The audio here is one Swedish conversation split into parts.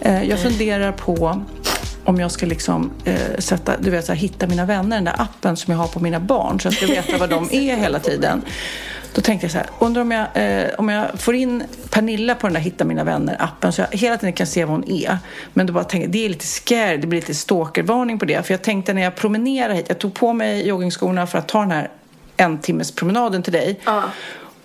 Eh, Jag funderar på om jag ska liksom eh, sätta, du vet, så här, hitta mina vänner, den där appen som jag har på mina barn så jag ska veta vad de är hela tiden. Då tänkte jag så här, undrar om jag, eh, om jag får in Pernilla på den där Hitta mina vänner-appen så jag hela tiden kan se vad hon är. Men då bara tänkte det är lite scary, det blir lite stalkervarning på det. För jag tänkte när jag promenerar hit, jag tog på mig joggingskorna för att ta den här en timmes promenaden till dig.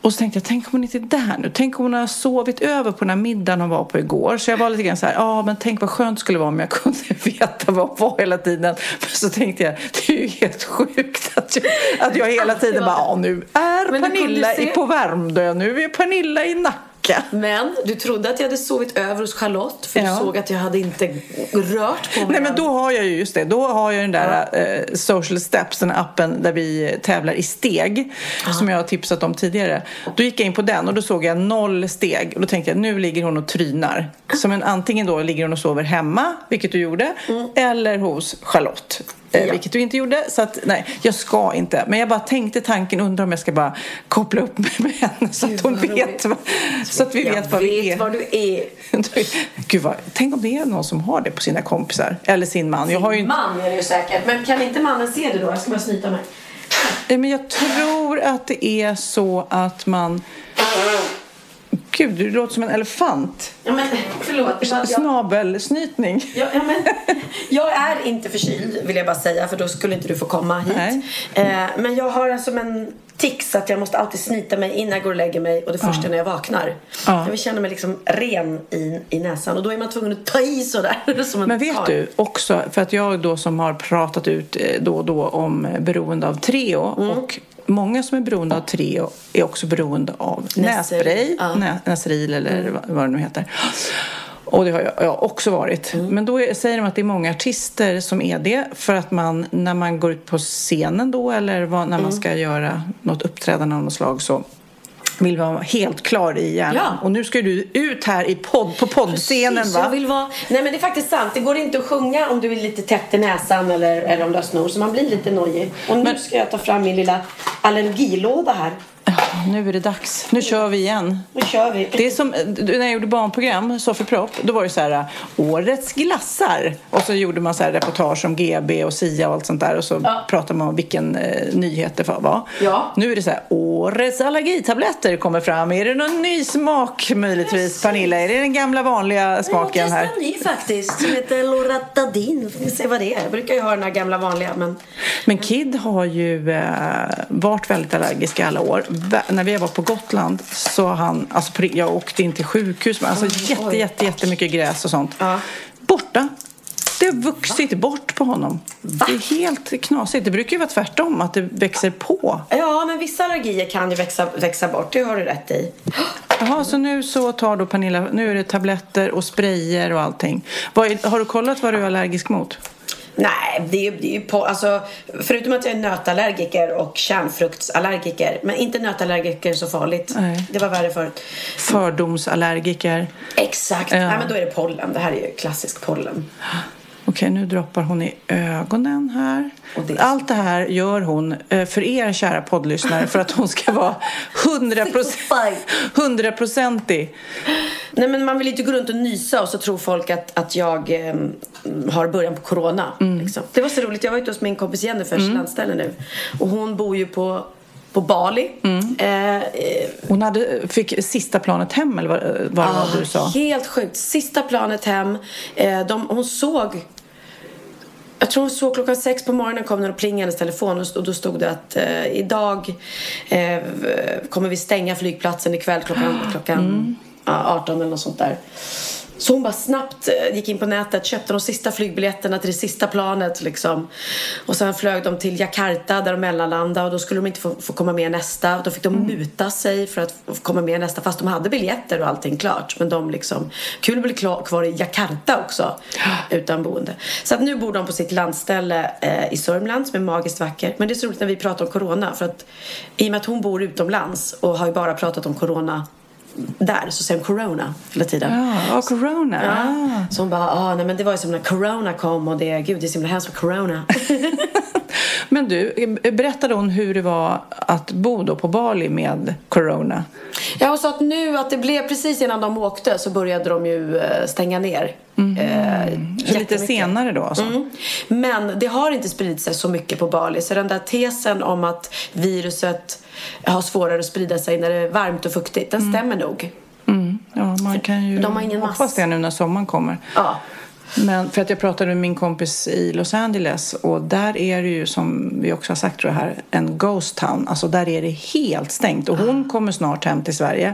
Och så tänkte jag, tänk om hon inte är där nu? Tänk om hon har sovit över på den här middagen hon var på igår. Så jag var lite grann så här, ja men tänk vad skönt det skulle vara om jag kunde veta var hon var hela tiden. Men så tänkte jag, det är ju helt sjukt att jag, att jag hela tiden bara, ja nu är Pernilla i på Värmdö, nu är Pernilla i Nacka. Men du trodde att jag hade sovit över hos Charlotte för Ja. du såg att jag hade inte rört på mig Nej men då har jag ju just det, då har jag den där eh, Social Steps, den appen där vi tävlar i steg som jag har tipsat om tidigare. Då gick jag in på den och då såg jag noll steg och då tänkte jag nu ligger hon och trynar. Så men antingen då ligger hon och sover hemma, vilket du gjorde, eller hos Charlotte. Eh, Ja. Vilket du inte gjorde. Så att nej, jag ska inte. Men jag bara tänkte tanken, undrar om jag ska bara koppla upp mig med henne så Gud, att hon vet vad, så att vi jag vet vad vi är. var du är. Gud vad, tänk om det är någon som har det på sina kompisar. Eller sin man. Jag har ju Man är det ju säkert. Men kan inte mannen se det då? Jag ska bara snyta mig. Nej, men jag tror att det är så att man... Gud, du låter som en elefant. Ja, men förlåt. Jag, Snabelsnytning. jag, ja, men, jag är inte förkyld vill jag bara säga för då skulle inte du få komma hit. Eh, men jag har alltså en tics att jag måste alltid snita mig innan jag går och lägger mig och det första när jag vaknar. Ja. Jag vill känna mig liksom ren i, i näsan och då är man tvungen att ta i sådär. Som en Men vet karl. du också, för att jag då som har pratat ut eh, då och då om beroende av Treo och många som är beroende av Treo är också beroende av Nässpray, ja. nä, Näsril eller vad- vad det nu heter. Och det har jag, jag också varit. Men då är, säger de att det är många artister som är det för att man när man går ut på scenen då eller vad, när man ska göra något uppträdande av något slag så vill vara helt klar i hjärnan. Ja. Och nu ska du ut här i podd, på poddscenen Precis, va? Jag vill vara... Nej men det är faktiskt sant. Det går inte att sjunga om du är lite tätt i näsan eller, eller om du har snor. Så man blir lite nojig. Och nu ska jag ta fram min lilla allergilåda här. Nu är det dags. Nu kör vi igen. Nu kör vi. Det är som när jag gjorde barnprogram, Sofie Propp, då var det så här Årets glassar. Och så gjorde man så här reportage om GB och SIA och allt sånt där. Och så Ja. pratade man om vilken eh, nyhet det var. Ja. Nu är det så här, Årets allergitabletter kommer fram. Är det någon ny smak möjligtvis, Pernilla? Är det den gamla vanliga smaken här? Jag ny faktiskt. Som heter Loratadin. Får vi se vad det är. Jag brukar ju ha den här gamla vanliga. Men Men Kid har ju eh, varit väldigt allergisk i alla år. När vi var på Gotland så han, alltså jag åkte in till sjukhus med alltså jätte, oj. jätte, jättemycket gräs och sånt. Ja. Borta. Det har vuxit bort på honom. Det är helt knasigt. Det brukar ju vara tvärtom, att det växer på. Ja, men vissa allergier kan ju växa, växa bort. Det har du rätt i. Jaha, så nu så tar då Pernilla, nu är det tabletter och sprayer och allting. Vad har du kollat vad du är allergisk mot? Nej, det är, ju- det är ju på, alltså, förutom att jag är nötallergiker och kärnfruktsallergiker. Men inte nötallergiker så farligt. Nej. Det var värre förut. Fördomsallergiker. Exakt. Ja. Nej, men då är det pollen. Det här är ju klassisk pollen. Okej, nu droppar hon i ögonen här. Det- Allt det här gör hon eh, för er kära poddlyssnare för att hon ska vara hundraprocentig. Nej, men man vill inte gå runt och nysa och så tror folk att, att jag eh, har början på corona. Mm. Liksom. Det var så roligt. Jag var ute hos min kompis Jennifer, mm. landställe nu. Och hon bor ju på på Bali. Mm. Eh, eh, Hon hade, fick sista planet hem eller vad, vad var du sa? Ah, Helt sjukt. Sista planet hem. Eh, de, hon såg... Jag tror hon såg klockan sex på morgonen kom den och plingade hennes telefon och, då stod det att eh, idag eh, kommer vi stänga flygplatsen ikväll klockan, klockan ja, 18 eller något sånt där. Så hon bara snabbt eh, gick in på nätet, köpte de sista flygbiljetterna till det sista planet liksom. Och sen flög de till Jakarta där de mellanlandade och då skulle de inte få, få komma med nästa. Och då fick de muta sig för att få komma med nästa fast de hade biljetter och allting klart. Men de liksom, kul att bli kvar i Jakarta också utan boende. Så att nu bor de på sitt landställe eh, i Sörmland som är magiskt vackert. Men det är så roligt när vi pratar om corona för att i och med att hon bor utomlands och har ju bara pratat om corona där så säger hon corona hela tiden. Ja, och corona. Ja. Så hon bara, ah, nej men det var ju som när corona kom och det, gud det är så himla hemskt med corona. Men du, berättade hon hur det var att bo då på Bali med corona? Ja, hon sa att nu att det blev precis innan de åkte så började de ju eh, stänga ner. Eh, Så lite senare då alltså? Mm. Men det har inte spridit sig så mycket på Bali. Så den där tesen om att viruset har svårare att sprida sig när det är varmt och fuktigt, den stämmer nog. Mm. Ja, man kan ju de har ingen hoppas mass. det nu när sommaren kommer. Ja. Men för att jag pratade med min kompis i Los Angeles och där är det ju som vi också har sagt tror jag här en ghost town. Alltså där är det helt stängt och hon kommer snart hem till Sverige.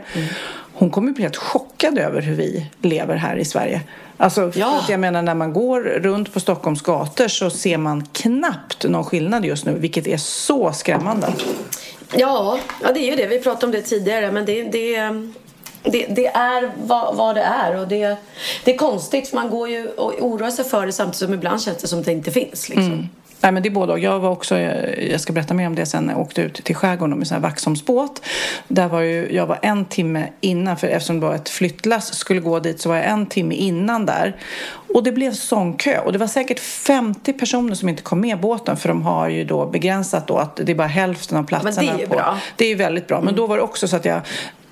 Hon kommer bli helt chockad över hur vi lever här i Sverige. Alltså för Ja. att jag menar när man går runt på Stockholms gator så ser man knappt någon skillnad just nu vilket är så skrämmande. Ja, ja, det är ju det. Vi pratade om det tidigare. Men det, det, det, det är vad, vad det är. Och det, det är konstigt för man går ju och oroar sig för det samtidigt som ibland känns det som det inte finns. Liksom. Nej men det är både och. Jag var också, jag ska berätta mer om det sen när jag åkte ut till skärgården med sån här Vaxholmsbåt. Där var ju, jag var en timme innan, för eftersom det var ett flyttlass skulle gå dit så var jag en timme innan där. Och det blev sån kö och det var säkert 50 personer som inte kom med båten för de har ju då begränsat då att det är bara hälften av platserna. Men det är ju på. bra. Det är ju väldigt bra. Men då var det också så att jag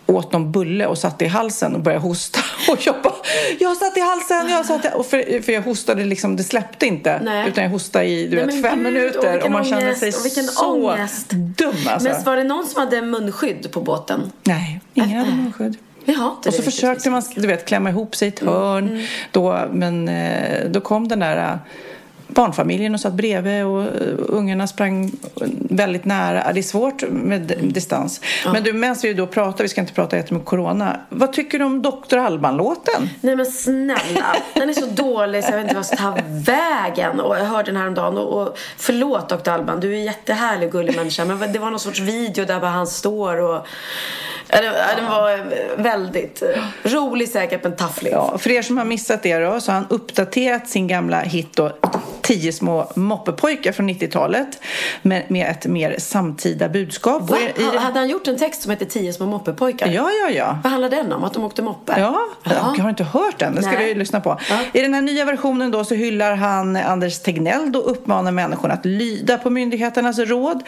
åt någon bulle och satte i halsen och började hosta. Och jag bara, jag satt i halsen, jag satt i... Och för, för jag hostade liksom, det släppte inte. Nej. Utan jag hostade i, du Nej, vet, fem gud, och minuter. vilken Och man kände ångest, sig och vilken så ångest. dum alltså. Men var det någon som hade munskydd på båten? Nej, ingen hade munskydd. Vi har inte Och så försökte man du vet, klämma ihop sig i ett hörn. Då, men eh, då kom den där eh, barnfamiljen och satt bredvid och eh, ungarna sprang väldigt nära. Ja, Det är svårt med d- distans. Men du, medan vi då pratar, vi ska inte prata jättemycket corona. Vad tycker du om Dr. Alban-låten? Nej men snälla, den är så dålig så jag vet inte vad jag ska ta vägen. Och jag hörde den häromdagen och, och förlåt Dr. Alban, du är en jättehärlig och gullig människa. Men det var någon sorts video där bara han står och Ja, det- ja, Den var väldigt rolig säkert men tafflig. Ja, för er som har missat det då, så har han uppdaterat sin gamla hit då, Tio små moppepojkar från 90-talet med, med ett mer samtida budskap. Va? I- i Hade han gjort en text som heter Tio små moppepojkar? Ja, ja, ja. Vad handlar den om? Att de åkte moppe? Ja, Jaha. jag har inte hört den. Den ska Nej. vi lyssna på. Ja. I den här nya versionen då så hyllar han Anders Tegnell och uppmanar människorna att lyda på myndigheternas råd.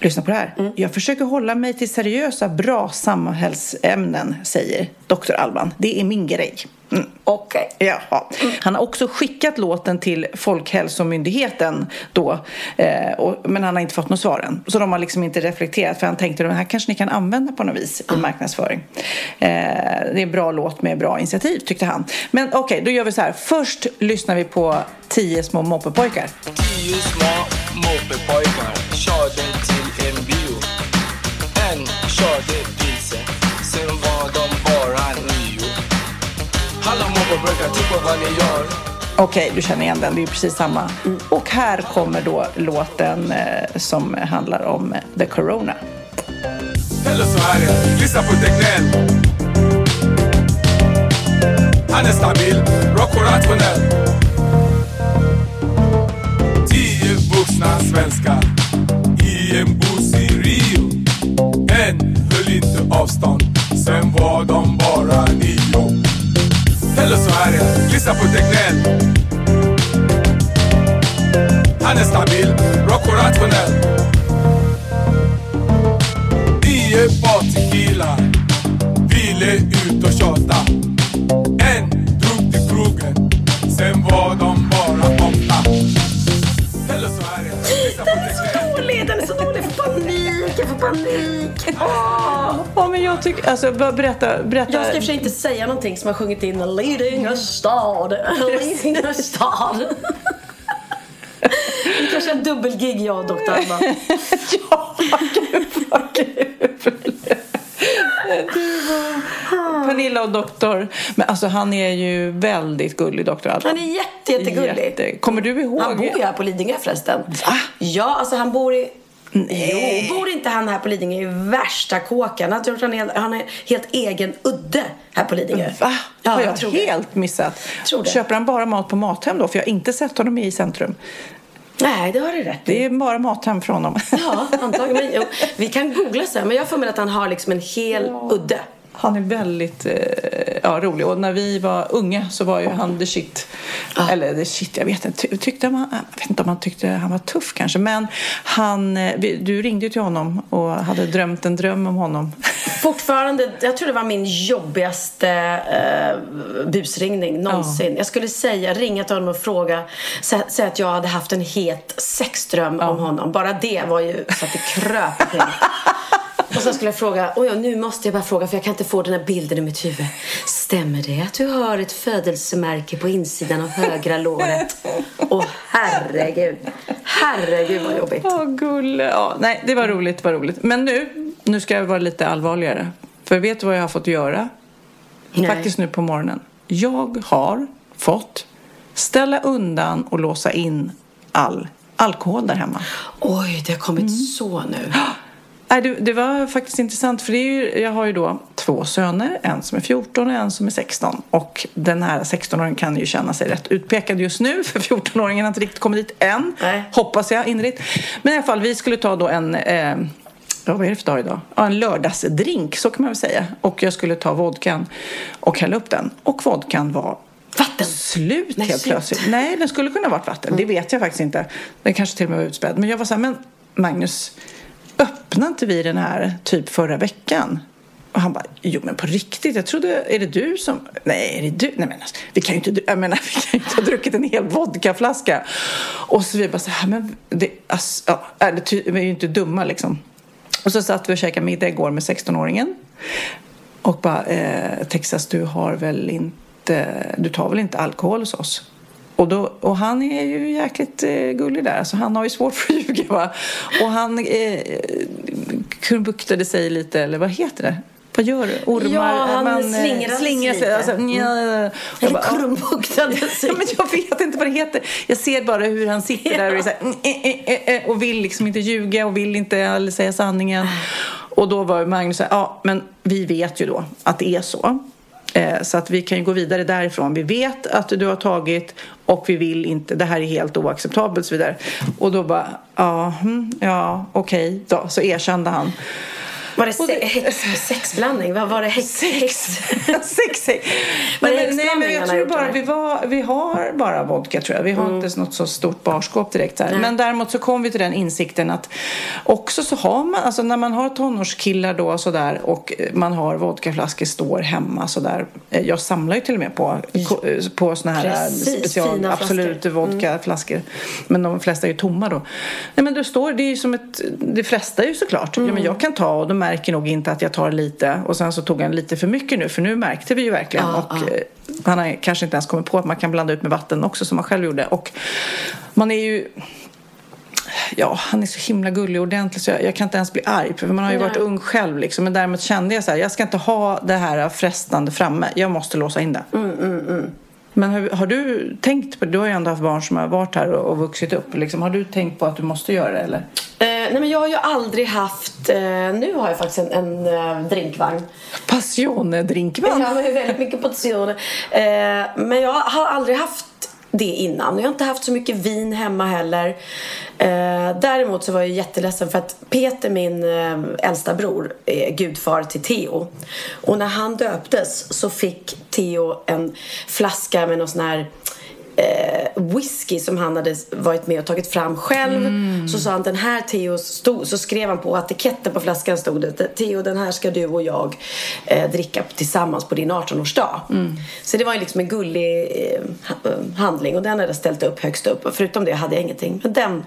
Lyssna på det här. Mm. Jag försöker hålla mig till seriösa, bra samhällsämnen, säger Dr. Alban. Det är min grej. Mm. Okej. Jaha. Han har också skickat låten till Folkhälsomyndigheten då, eh, och, men han har inte fått något svar än. Så de har liksom inte reflekterat för han tänkte att det här kanske ni kan använda på något vis i marknadsföring. Eh, det är en bra låt med bra initiativ tyckte han. Men okej, då gör vi så här. Först lyssnar vi på Tio små moppepojkar. Tio små moppepojkar körde till en bio. En körde Moppepojkar, titta på vad ni gör. Okej, du känner igen den. Det är precis samma. Och här kommer då låten eh, som handlar om eh, the corona. Eller så är det, lyssna på Tegnell. Han är stabil, rock och rationell. Tio vuxna svenskar i en buss i Rio. En höll inte avstånd, sen var de bara nio. Eller så är det, lyssna på Tegnell. Han är stabil, rock och rationell. Nio par tequila ville ut och tjata. Panik, panik. Ja, men jag tycker... Alltså, berätta. berätta. Jag ska i och för sig inte säga någonting som har sjungit in Leading a stad, leading a stad. Vi kanske har en dubbelgig jag och Dr. Alma. ja, gud vad kul! Du var... Pernilla och doktor. Men alltså han är ju väldigt gullig, doktor Alban. Han är jätte, jättegullig. Jätte. Kommer du ihåg? Han bor ju här på Lidingö förresten. Va? Ja, alltså han bor i... Nej. Jo, bor inte han här på Lidingö i värsta kåkan? Jag tror att han är, han är helt egen udde här på Lidingö. Va? Ja, har jag, jag tror det. helt missat? Tror det. Köper han bara mat på Mathem då? För jag har inte sett honom i centrum. Nej, det har du rätt i. Det är bara Mathem från honom. Ja, antagligen. Men, jo, vi kan googla sen, men jag får med att han har liksom en hel udde. Han är väldigt eh, ja, rolig. Och när vi var unga så var ju han the shit. Eller the shit, jag vet inte. Ty- Tyckte man, jag vet inte om han tyckte han var tuff kanske. Men han, eh, du ringde ju till honom och hade drömt en dröm om honom. Fortfarande, jag tror det var min jobbigaste eh, busringning någonsin. Jag skulle säga, ringa till honom och fråga, sä- säga att jag hade haft en het sexdröm om honom. Bara det var ju så att det kröp. Och så skulle jag fråga, oj, nu måste jag bara fråga för jag kan inte få den här bilden i mitt huvud. Stämmer det att du har ett födelsemärke på insidan av högra låret? Åh herregud, herregud vad jobbigt. Åh, gulle. Ja, nej, det var roligt, det var roligt. Men nu, nu ska jag vara lite allvarligare. För vet du vad jag har fått göra? Nej. Faktiskt nu på morgonen. Jag har fått ställa undan och låsa in all alkohol där hemma. Oj, det har kommit så nu. Nej, det, det var faktiskt intressant för det är ju, jag har ju då två söner, en som är 14 och en som är 16. Och den här 16-åringen kan ju känna sig rätt utpekad just nu för 14-åringen har inte riktigt kommit dit än. Nej. Hoppas jag innerligt. Men i alla fall, vi skulle ta då en eh, Ja, vad är det för dag idag? Ja, en lördagsdrink, så kan man väl säga. Och jag skulle ta vodkan och hälla upp den. Och vodkan var Vatten. slut Nej, helt slut. plötsligt. Nej, den skulle kunna ha varit vatten. Det vet jag faktiskt inte. Den kanske till och med var utspädd. Men jag var så här, men Magnus, öppnade inte vi den här typ förra veckan? Och han bara, jo men på riktigt, jag trodde, är det du som, nej är det du? Nej men alltså, vi kan ju inte, jag menar vi kan ju inte ha druckit en hel vodkaflaska. Och så vi bara så här, men det, alltså, ja, det vi är ju inte dumma liksom. Och så satt vi och käkade middag igår med 16-åringen. Och bara, eh, Texas du har väl inte, du tar väl inte alkohol hos oss? Och, då, och han är ju jäkligt eh, gullig där, alltså han har ju svårt för att ljuga va. Och han eh, krumbuktade sig lite, eller vad heter det? Vad gör du? Ormar? Ja, han eh, slingrar sig slingrar sig. lite. Alltså, nja. Jag bara, krumbuktade sig. Ja, men jag vet inte vad det heter. Jag ser bara hur han sitter där och, är så här, mm, eh, eh, eh, och vill liksom inte ljuga och vill inte säga sanningen. Och då var Magnus så här, ja men vi vet ju då att det är så. Eh, så att vi kan ju gå vidare därifrån. Vi vet att du har tagit och vi vill inte, det här är helt oacceptabelt och så vidare. Och då bara, ja, mm, ja okej då, så erkände han. Var det se- häx, sexblandning? Vad var det? Häx, häx. Sex, sex. Var det Nej, men- nej, men jag tror bara vi, var, vi har bara vodka tror jag. Vi har Mm. inte något så stort barskåp direkt. Här. Men däremot så kom vi till den insikten att också så har man, alltså när man har tonårskillar då så där och man har vodkaflaskor står hemma så där. Eh, Jag samlar ju till och med på, på såna här Precis, special, absolut. Mm. vodkaflaskor. Men de flesta är ju tomma då. Nej men då står det är ju som ett, de flesta är ju såklart. Ja, Mm. men jag kan ta och de märker nog inte att jag tar lite och sen så tog han lite för mycket nu för nu märkte vi ju verkligen Ja, och ja. eh, han har kanske inte ens kommit på att man kan blanda ut med vatten också som han själv gjorde och man är ju Ja, han är så himla gullig och ordentlig så jag, jag kan inte ens bli arg för man har ju Nej. varit ung själv liksom. Men däremot kände jag så här, jag ska inte ha det här frestande framme. Jag måste låsa in det. Men har, har du tänkt på Du har ju ändå haft barn som har varit här och, och vuxit upp. Liksom. Har du tänkt på att du måste göra det eller? Eh, nej men jag har ju aldrig haft, eh, nu har jag faktiskt en, en eh, drinkvagn. Passione drinkvagn. Jag har ju väldigt mycket portioner. Eh, men jag har aldrig haft det innan. Jag har inte haft så mycket vin hemma heller. Eh, däremot så var jag jätteledsen för att Peter, min eh, äldsta bror, är gudfar till Theo. Och när han döptes så fick Theo en flaska med någon sån här eh, whisky som han hade varit med och tagit fram själv. Så sa han den här Theo stod, så skrev han på etiketten på flaskan stod det Theo den här ska du och jag eh, dricka tillsammans på din 18-årsdag. Så det var ju liksom en gullig eh, eh, handling och den hade jag ställt upp högst upp. Förutom det hade jag ingenting. Men den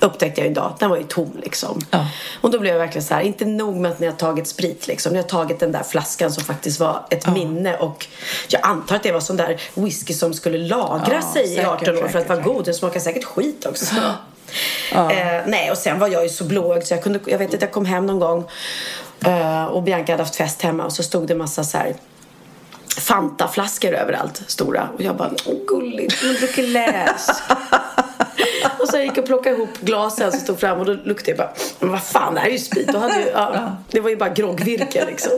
upptäckte jag idag, den var ju tom liksom. Ja. Och då blev jag verkligen så här, inte nog med att ni har tagit sprit liksom. Ni har tagit den där flaskan som faktiskt var ett minne och jag antar att det var sån där whisky som skulle lagra Ja, sig i säkert, 18 år för att vara god. Den smakar säkert skit också. Eh, nej, och sen var jag ju så blåögd så jag kunde, jag vet att jag kom hem någon gång eh, och Bianca hade haft fest hemma och så stod det massa så här Fanta-flaskor överallt, stora. Och jag bara, åh gulligt, hon dricker läs. Gick och plockade ihop glasen som stod fram och då luktade jag bara, men vad fan, det här är ju sprit. Då hade ju, ja, det var ju bara groggvirke liksom.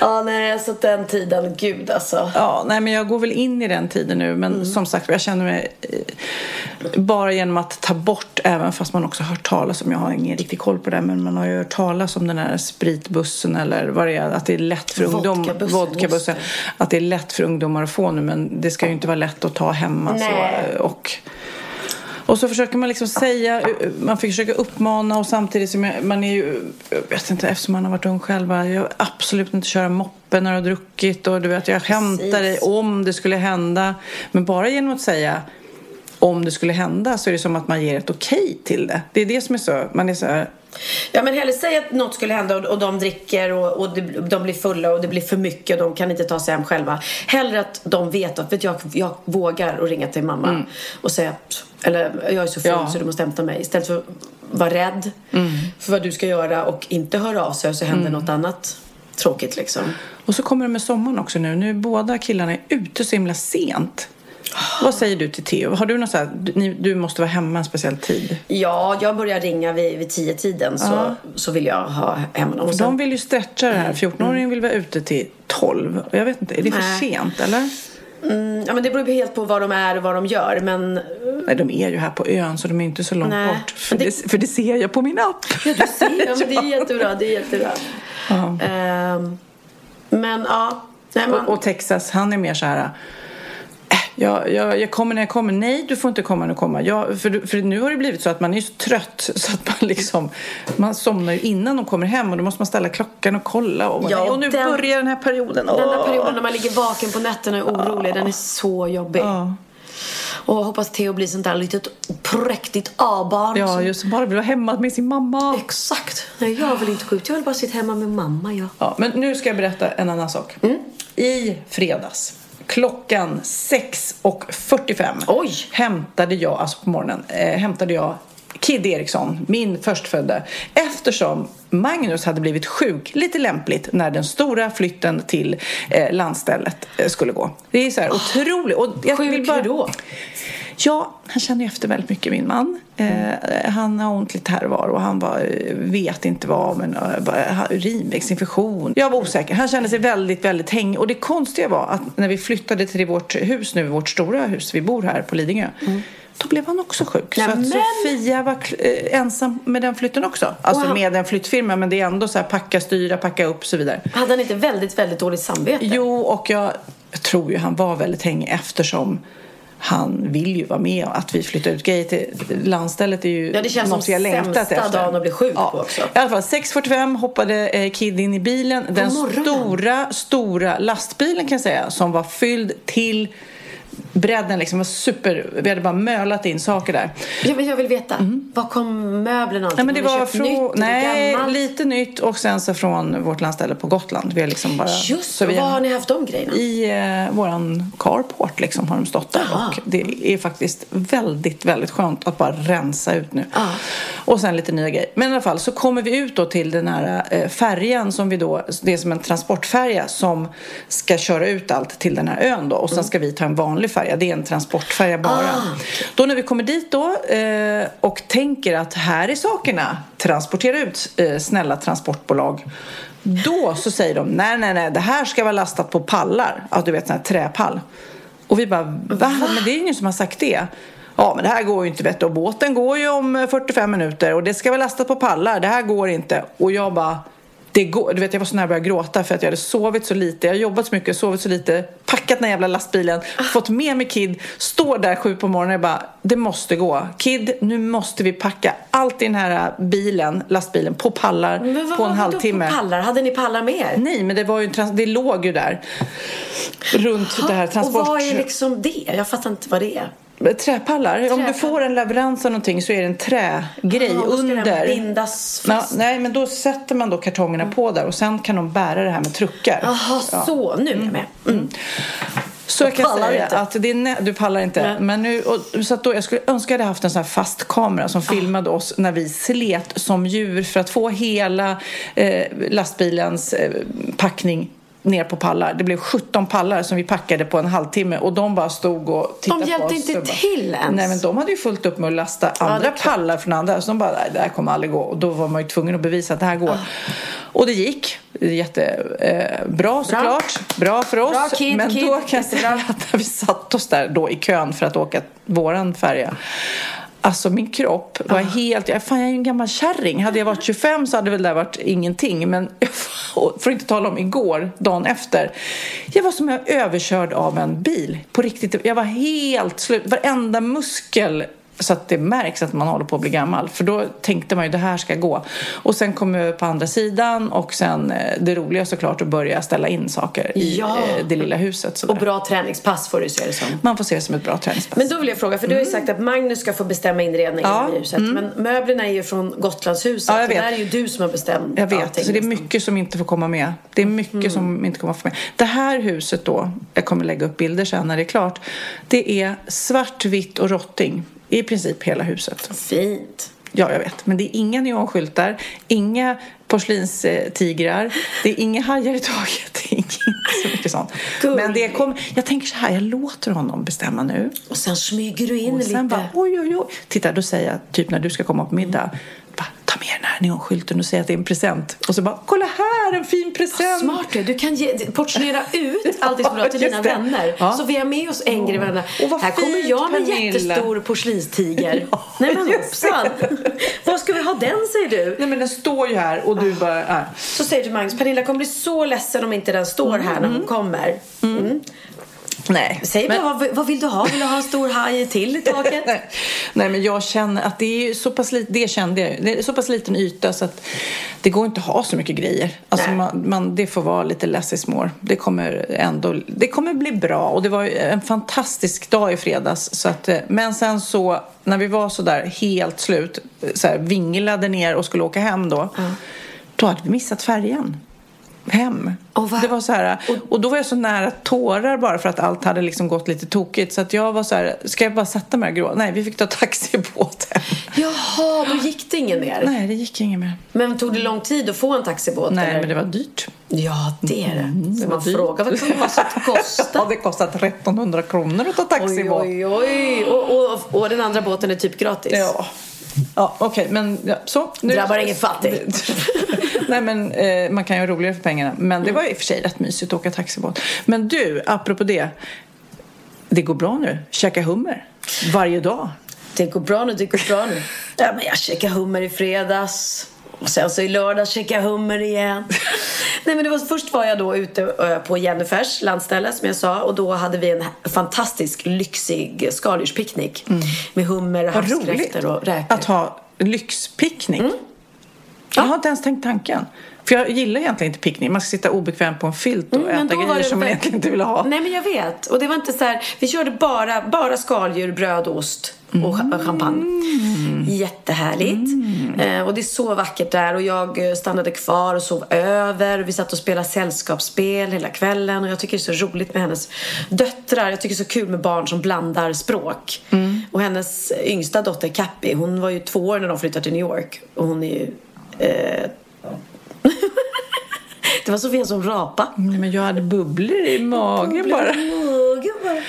Ja, nej, så den tiden, gud alltså. Ja, nej men jag går väl in i den tiden nu men Mm. som sagt jag känner mig eh, bara genom att ta bort även fast man också har hört talas om, jag har ingen riktig koll på det men man har ju hört talas om den här spritbussen eller vad det är, att det är lätt för ungdom, Vodkabussen, att det är lätt för ungdomar att få nu men det ska ju inte vara lätt att ta hemma så, Nej. och och så försöker man liksom säga, man försöker uppmana och samtidigt som jag, man är ju, jag vet inte, eftersom man har varit ung själv, jag vill absolut inte köra moppe när du har druckit och du vet, jag hämtar dig om det skulle hända. Men bara genom att säga om det skulle hända så är det som att man ger ett okej till det. Det är det som är så, man är så här, Ja men hellre säg att något skulle hända och, och de dricker och, och de blir fulla och det blir för mycket och de kan inte ta sig hem själva. Hellre att de vet att vet jag, jag vågar att ringa till mamma och säga att eller jag är så full Ja. så du måste hämta mig. Istället för att vara rädd för vad du ska göra och inte höra av sig och så händer något annat tråkigt liksom. Och så kommer det med sommaren också nu. Nu är båda killarna ute så himla sent. Vad säger du till Theo? Har du något så här, du, du måste vara hemma en speciell tid? Ja, jag börjar ringa vid, vid tio tiden så, så vill jag ha hem För sen- de vill ju stretcha det här. 14-åringen vill vara ute till 12. Och jag vet inte, är det för Nej. sent eller? Mm, ja men det beror ju helt på vad de är och vad de gör men Nej, de är ju här på ön så de är inte så långt Nej, bort. För det... det- för det ser jag på min app. Ja, du ser. Ja, men det är jättebra. Det är jättebra. Ja. Ehm, men ja. Nej, man, Och, och Texas, han är mer så här... "Äh, Jag, jag, jag kommer när jag kommer. Nej, du får inte komma när du kommer. Jag, för, för nu har det blivit så att man är så trött så att man liksom... Man somnar ju innan de kommer hem och då måste man ställa klockan och kolla. Och, Ja, och nu den- börjar den här perioden. den där perioden när man ligger vaken på nätterna och är orolig, den är så jobbig. Ja. Och jag hoppas Theo blir sånt där litet präktigt A-barn. Ja, som- just bara vill vara hemma med sin mamma. Exakt. Nej, jag vill inte gå ut. Jag vill bara sitta hemma med mamma. Ja. Ja, men nu ska jag berätta en annan sak. Mm. I fredags klockan 6.45 Oj! hämtade jag, alltså på morgonen, eh, hämtade jag Kid Eriksson, min förstfödda, eftersom Magnus hade blivit sjuk, lite lämpligt, när den stora flytten till eh, landstället eh, skulle gå. Det är så här otroligt. Och jag Sjuk vill bara, då? Ja, han känner efter väldigt mycket, min man. Eh, han har ont lite här och var och han eh, vet inte vad, men eh, bara, urinvägsinfektion. Jag var osäker. Han kände sig väldigt, väldigt hängig. Och det konstiga var att när vi flyttade till vårt hus nu, vårt stora hus, vi bor här på Lidingö, då blev han också sjuk. Så att Nämen! Sofia var eh, ensam med den flytten också. Alltså han- med en flyttfirma, men det är ändå så här packa, styra, packa upp och så vidare. Hade han inte väldigt, väldigt dåligt samvete? Jo, och jag, jag tror ju han var väldigt hängig eftersom han vill ju vara med och att vi flyttar ut grejer till landstället är ju Ja, det känns något som har längtat sämsta efter. dagen att bli sjuk på också. I alla fall 6.45 hoppade eh, Kid in i bilen. Den stora, stora lastbilen kan jag säga som var fylld till bredden liksom var super. Vi hade bara mölat in saker där. Ja, men jag vill veta. Var kom möblerna? Nej, men det var från, nytt nej, lite nytt och sen så från vårt landställe på Gotland. Vi har liksom bara, Just så det. vi Var har ni haft de grejerna? I eh, våran carport liksom har de stått där. Jaha. Och det är faktiskt väldigt, väldigt skönt att bara rensa ut nu. Ja. Och sen lite nya grejer. Men i alla fall så kommer vi ut då till den här eh, färjan som vi då, det är som en transportfärja som ska köra ut allt till den här ön då. Och sen ska vi ta en vanlig färja. Det är en transportfärja bara. Ah. Då när vi kommer dit då eh, och tänker att här är sakerna, transportera ut eh, snälla transportbolag. Då så säger de nej, nej, nej, det här ska vara lastat på pallar. Ja, du vet, sån här träpall. Och vi bara, va? Men det är ingen som har sagt det. Ja, men det här går ju inte, vet du. Och båten går ju om eh, 45 minuter och det ska vara lastat på pallar. Det här går inte. Och jag bara, det går. Du vet, jag var så nära att börja gråta för att jag hade sovit så lite. Jag har jobbat så mycket, sovit så lite, packat den här jävla lastbilen, fått med mig Kid, står där sju på morgonen och bara, det måste gå. Kid, nu måste vi packa allt i den här bilen, lastbilen, på pallar på en halvtimme. På pallar? Hade ni pallar med er? Nej, men det, var ju, trans- det låg ju där. Runt det här transport... Och vad är liksom det? Jag fattar inte vad det är. Träpallar. Om du får en leverans av någonting så är det en trägrej Ja, den under. bindas Ja, fast. nej, men då sätter man då kartongerna på där och sen kan de bära det här med truckar. Jaha, så. Nu är jag med. Mm. Så jag kan pallar säga inte. att det är du pallar inte. Nej. Men nu, och, så då, jag skulle önska att jag hade haft en sån här fast kamera som filmade oss när vi slet som djur för att få hela eh, lastbilens eh, packning ner på pallar. Det blev 17 pallar som vi packade på en halvtimme och de bara stod och tittade på hjälpte oss. inte och bara, till ens. Nej men de hade ju fullt upp med att lasta andra klart. pallar från andra. Så de bara, nej det här kommer aldrig gå. Och då var man ju tvungen att bevisa att det här går. Och det gick. Jättebra eh, bra såklart. Bra för oss. Bra, kid, men kid. då kan jag säga att när vi satt oss där då i kön för att åka våran färja Alltså min kropp var helt... Jag, fan, jag är ju en gammal kärring. Hade jag varit 25 så hade väl det där varit ingenting. Men för att inte tala om igår, dagen efter. Jag var som jag överkörd av en bil. På riktigt. Jag var helt slut. Varenda muskel så att det märks att man håller på att bli gammal. För då tänkte man ju det här ska gå. Och sen kom jag på andra sidan och sen eh, det roliga såklart att börja ställa in saker i Ja. eh, det lilla huset. sådär. Och bra träningspass får du se det som. Man får se det som ett bra träningspass. Men då vill jag fråga, för du har ju sagt att Magnus ska få bestämma inredningen Ja, i huset. Men möblerna är ju från Gotlandshuset. Ja, jag vet. där är ju du som har bestämt Jag vet, så det är nästan. mycket som inte får komma med. Det är mycket som inte kommer få med. Det här huset då, jag kommer lägga upp bilder sen när det är klart. Det är svart, vitt och rotting. I princip hela huset. Fint. Ja, jag vet. Men det är inga neonskyltar, inga porslinstigrar, det är inga hajar i taget. Det är inte så mycket sånt. Men det kom, jag tänker så här, jag låter honom bestämma nu. Och sen smyger du in Och lite. sen bara, oj, oj, oj. Titta, då säger jag, typ när du ska komma på middag, ta med den här neonskylten och säg att det är en present. Och så bara, kolla här, en fin present. Smart du, du kan ge, portionera ut allt det som bra till Just dina det. vänner. Ja. Så vi har med oss en grej varandra. Och vad Här kommer fint, jag med en jättestor porslinstiger. Ja, Nej men hoppsan. Var ska vi ha den säger du? Nej men den står ju här och du bara, äh. Så säger du till Magnus, Pernilla kommer bli så ledsen om inte den står här när hon kommer. Mm. Nej. Säg men, bara, vad, vad vill du ha? Vill du ha en stor haj till i taket? nej. nej men jag känner att det är så pass lite, det kände jag det är så pass liten yta så att det går inte att ha så mycket grejer. Alltså man, man, det får vara lite less is more. Det kommer ändå, det kommer bli bra och det var en fantastisk dag i fredags. Så att, eh, men sen så, när vi var så där helt slut, så här, vinglade ner och skulle åka hem då, då hade vi missat färjan hem. Vad- det var så här, och då var jag så nära tårar bara för att allt hade liksom gått lite tokigt. Så att jag var så här, ska jag bara sätta mig och gråta? Nej, vi fick ta taxibåt hem. Jaha, då gick det ingen mer. Nej, det gick inget mer. Men tog det lång tid att få en taxibåt? Nej, eller? men det var dyrt. Ja, det är det. det Så var man dyrt. frågar vad kan det kosta? Ja, det kostat 1300 kronor att ta Oj, taxibåt. oj, oj. Och, och, och den andra båten är typ gratis. Ja. Ja, okej, men ja, så. Drabbar ingen fattig. Nej, men eh, man kan ju ha roligare för pengarna. Men det var i och för sig rätt mysigt att åka taxibåt. Men du, apropå det. Det går bra nu. Käka hummer. Varje dag. Det går bra nu, det går bra nu. Ja, men jag käkade hummer i fredags. Och sen så i lördags käkade jag hummer igen. Nej, men det var, först var jag då ute på Jennifers landställe som jag sa. Och då hade vi en fantastisk lyxig skaldjurspicknick. Med hummer havskräftor och räkor. att ha lyxpicknick. Jag har inte ens tänkt tanken. För jag gillar egentligen inte picknick. Man ska sitta obekvämt på en filt och Mm, äta grejer det som man egentligen inte vill ha. Nej men jag vet. Och det var inte så här, vi körde bara, bara skaldjur, bröd, ost och och champagne. Jättehärligt. Eh, och det är så vackert där och jag eh, stannade kvar och sov över. Vi satt och spelade sällskapsspel hela kvällen och jag tycker det är så roligt med hennes döttrar. Jag tycker det är så kul med barn som blandar språk. Och hennes yngsta dotter Cappy, hon var ju två år när de flyttade till New York och hon är ju eh, Det var Sofia som rapa. Nej, men jag hade bubblor i magen bara. Åh, gud vad-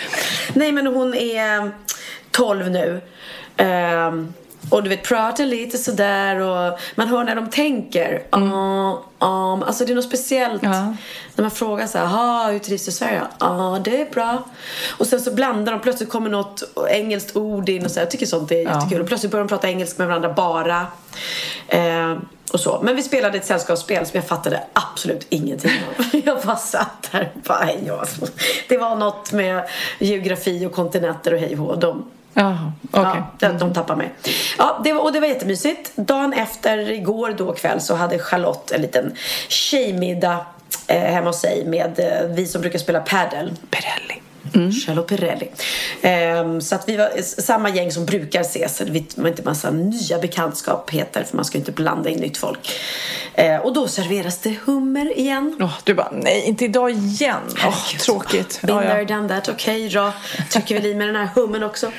Nej men hon är 12 nu. Ehm, och du vet pratar lite sådär och man hör när de tänker. Mm. Um, alltså det är något speciellt. Ja. När man frågar så här, "Ha, hur trivs du i Sverige? Ja, det är bra. Och sen så blandar de, plötsligt kommer något engelskt ord in och så. här. Jag tycker sånt är jättekul. Och plötsligt börjar de prata engelska med varandra bara. Ehm, och så. Men vi spelade ett sällskapsspel som jag fattade absolut ingenting av. Jag bara satt där och bara, hej, ja. Det var något med geografi och kontinenter och hej och. De, okej. ja, de, de tappade mig. Ja, det var, och det var jättemysigt. Dagen efter, igår då kväll, så hade Charlotte en liten tjejmiddag eh, hemma hos sig med eh, vi som brukar spela padel. Pirelli. Charlotte Perrelli. Ehm, så att vi var samma gäng som brukar ses. Vi var inte massa nya bekantskapheter för man ska ju inte blanda in nytt folk. Ehm, och då serveras det hummer igen. Åh, du bara, nej, inte idag igen. Herregud. tråkigt. Been Ja, ja. there, done that. Okej, då trycker vi i med den här hummen också.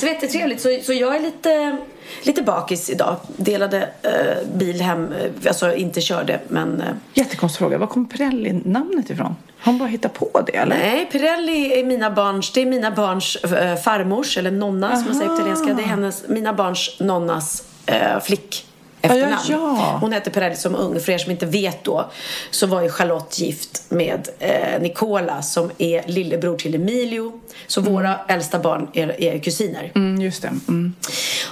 Så jättetrevligt. Så, så jag är lite, lite bakis idag. Delade eh, bil hem, eh, alltså inte körde men eh, Jättekonstig fråga. Var kommer Pirelli-namnet ifrån? Har hon bara hittat på det eller? Nej, Pirelli är mina barns, det är mina barns eh, farmors, eller nonna som man säger på italienska. Det är hennes, mina barns nonnas eh, flick. Efternamn. Ja, ja, ja. Hon hette Pirelli som ung. För er som inte vet då så var ju Charlotte gift med eh, Nicola som är lillebror till Emilio. Så våra äldsta barn är, är kusiner. Mm, just det. Mm.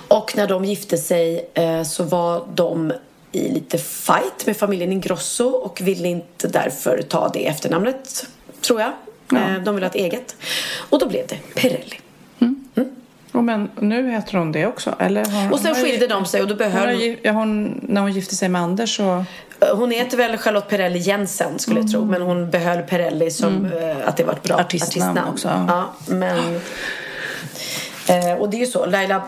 Och när de gifte sig eh, så var de i lite fight med familjen Ingrosso och ville inte därför ta det efternamnet, tror jag. Eh, de ville ha ett eget. Och då blev det Pirelli. Men nu heter hon det också, eller? Har, Och sen har- skilde de sig och då Hon behöll... gi- ja, hon, när hon gifte sig med Anders så... Eh, Hon heter väl Charlotte Perrelli Jensen skulle jag tro. Men hon behöll Perrelli som eh, att det var ett bra Artistnamn också, ja. Ja, men... Eh, och det är ju så. Laila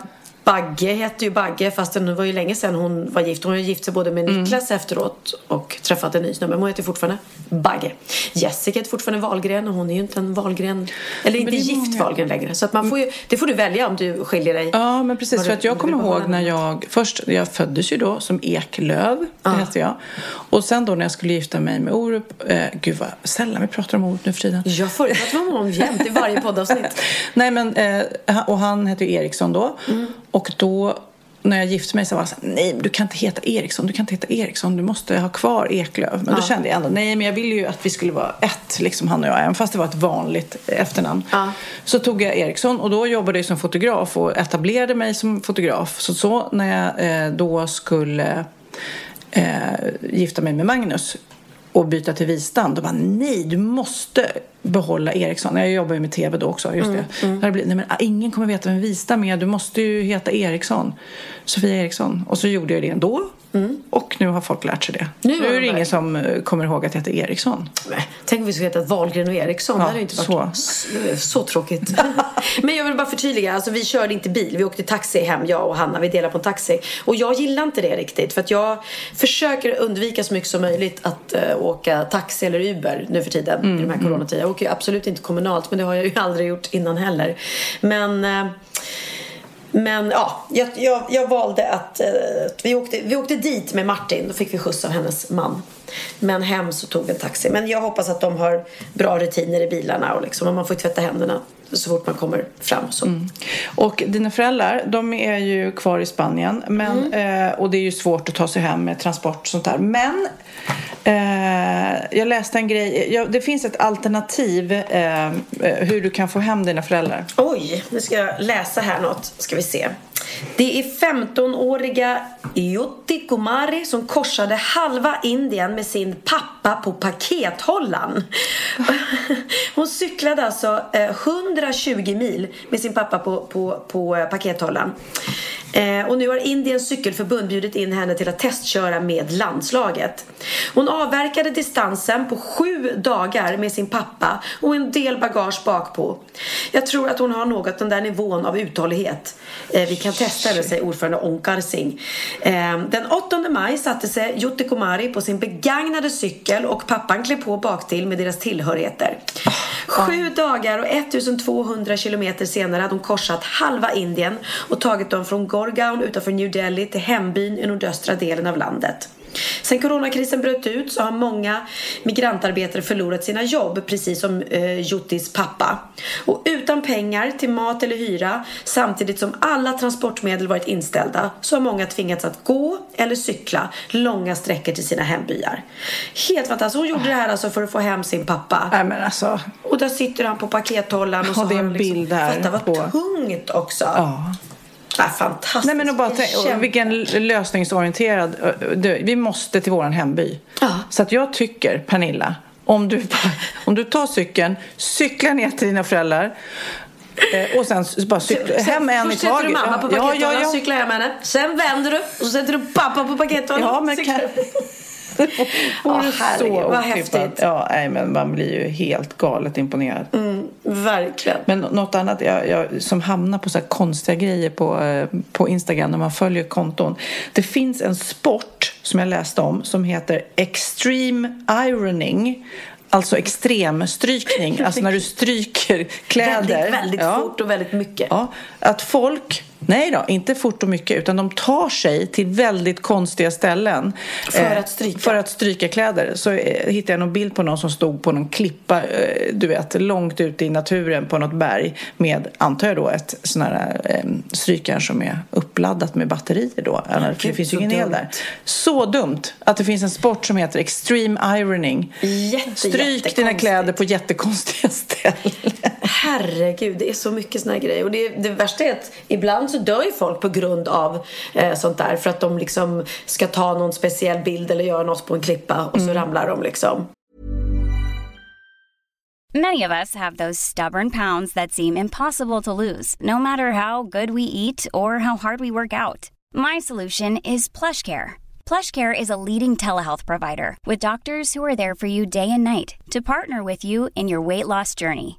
Bagge heter ju Bagge fast det var ju länge sedan hon var gift. Hon har ju gift sig både med Mm. Niklas efteråt och träffat en ny snubbe. Men hon heter fortfarande Bagge. Jessica heter fortfarande Wahlgren och hon är ju inte en Wahlgren. Eller inte gift många. Wahlgren längre. Så att man får ju, det får du välja om du skiljer dig. Ja, men precis. För att jag kommer ihåg när jag... Först, jag föddes ju då som Eklöv, det hette jag. Och sen då när jag skulle gifta mig med Orup... Eh, gud vad sällan vi pratar om Orup nu för tiden. Jag förutsatt var honom jämt i varje poddavsnitt. Nej, men... Eh, och han hette ju Eriksson då. Och då... När jag gifte mig så var jag så här, nej du kan inte heta Eriksson, du kan inte heta Eriksson, du måste ha kvar Eklöv. Men då kände jag ändå, nej men jag ville ju att vi skulle vara ett, liksom han och jag, även fast det var ett vanligt efternamn. Ja. Så tog jag Eriksson och då jobbade jag som fotograf och etablerade mig som fotograf. Så, så när jag eh, då skulle eh, gifta mig med Magnus och byta till Wistam, då bara nej, du måste behålla Eriksson. Jag jobbar ju med tv då också, just det. Då hade det blivit, nej, men, ah, ingen kommer veta vem Wistam är, du måste ju heta Eriksson. Sofia Eriksson. Och så gjorde jag det ändå. Och nu har folk lärt sig det. Nu Nu, är de det ingen som eh, kommer ihåg att jag heter Eriksson. Nej, Tänk om vi skulle heta Wahlgren och Eriksson. det Ja, hade ju inte varit så, så tråkigt. Men jag vill bara förtydliga. Alltså, vi körde inte bil. Vi åkte taxi hem, jag och Hanna. Vi delade på en taxi. Och jag gillar inte det riktigt. För att jag försöker undvika så mycket som möjligt att eh, åka taxi eller Uber nu för tiden. I de här coronatider. Åker ju absolut inte kommunalt. Men det har jag ju aldrig gjort innan heller. Men... Eh, men ja, jag, jag, jag valde att... Eh, vi, åkte, vi åkte dit med Martin. Då fick vi skjuts av hennes man. Men hem så tog vi en taxi. Men jag hoppas att de har bra rutiner i bilarna. Och liksom, och man får tvätta händerna så fort man kommer fram. och Så. Och dina föräldrar, de är ju kvar i Spanien. Men, Mm. eh, och det är ju svårt att ta sig hem med transport och sånt där. Men eh, jag läste en grej. Ja, det finns ett alternativ eh, eh, hur du kan få hem dina föräldrar. Oj, nu ska jag läsa här något. Ska vi se. Det är 15-åriga Ioti Kumari som korsade halva Indien med sin pappa på pakethållaren. Hon cyklade alltså eh, 120 mil med sin pappa på, på, på eh, pakethållaren. Eh, och nu har Indiens cykelförbund bjudit in henne till att testköra med landslaget. Hon avverkade distansen på sju dagar med sin pappa och en del bagage bakpå. Jag tror att hon har något den där nivån av uthållighet. Eh, vi kan testa det, säger ordförande Onkar Singh. Eh, den 8 maj satte sig Jutti Kumari på sin begagnade cykel och pappan klev på baktill med deras tillhörigheter. Sju dagar och 1200 kilometer senare hade hon korsat halva Indien och tagit dem från Gorgaon utanför New Delhi till hembyn i nordöstra delen av landet. Sen coronakrisen bröt ut så har många migrantarbetare förlorat sina jobb precis som eh, Juttis pappa. Och utan pengar till mat eller hyra samtidigt som alla transportmedel varit inställda så har många tvingats att gå eller cykla långa sträckor till sina hembyar. Helt fantastiskt. Hon gjorde det här alltså för att få hem sin pappa. Nej men alltså. Och där sitter han på pakethållaren och så Och det är en liksom, bild där Fatta vad på- tungt också. Ja. Ja, fantastiskt. Nej men och bara och vilken lösningsorienterad. Vi måste till våran hemby. Ja. Så att jag tycker, Pernilla, om du, om du tar cykeln, cyklar ner till dina föräldrar eh, och sen bara cykla hem en i Först sätter du taget. mamma på ja, pakethållaren, ja, ja. cyklar hem henne. Sen vänder du och så sätter du pappa på pakethållaren. Ja, men cyklar. kan... Ja, herregud, så vad häftigt. Ja, nej, men man blir ju helt galet imponerad. Mm. Verkligen. Men något annat jag, jag, som hamnar på så här konstiga grejer på, eh, på Instagram när man följer konton. Det finns en sport som jag läste om som heter Extreme Ironing. Alltså extremstrykning, alltså när du stryker kläder. Väldigt, väldigt Ja. fort och väldigt mycket. Ja, att folk, nej då, inte fort och mycket, utan de tar sig till väldigt konstiga ställen. För eh, att stryka. För att stryka kläder. Så eh, hittade jag någon bild på någon som stod på någon klippa, eh, du vet, långt ute i naturen på något berg med, antar jag då, ett sån här eh, strykjärn som är uppladdat med batterier då. För det finns ju ingen el där. Så dumt att det finns en sport som heter extreme ironing. Jätte, Stryk dina kläder på jättekonstiga ställen. Herregud, det är så mycket såna här grejer. Och det, det värsta är att ibland så dör ju folk på grund av eh, sånt där. För att de liksom ska ta någon speciell bild eller göra något på en klippa och så ramlar de liksom. Many of us have those stubborn pounds that seem impossible to lose, no matter how good we eat or how hard we work out. My solution is PlushCare. PlushCare is a leading telehealth provider with doctors who are there for you day and night to partner with you in your weight loss journey.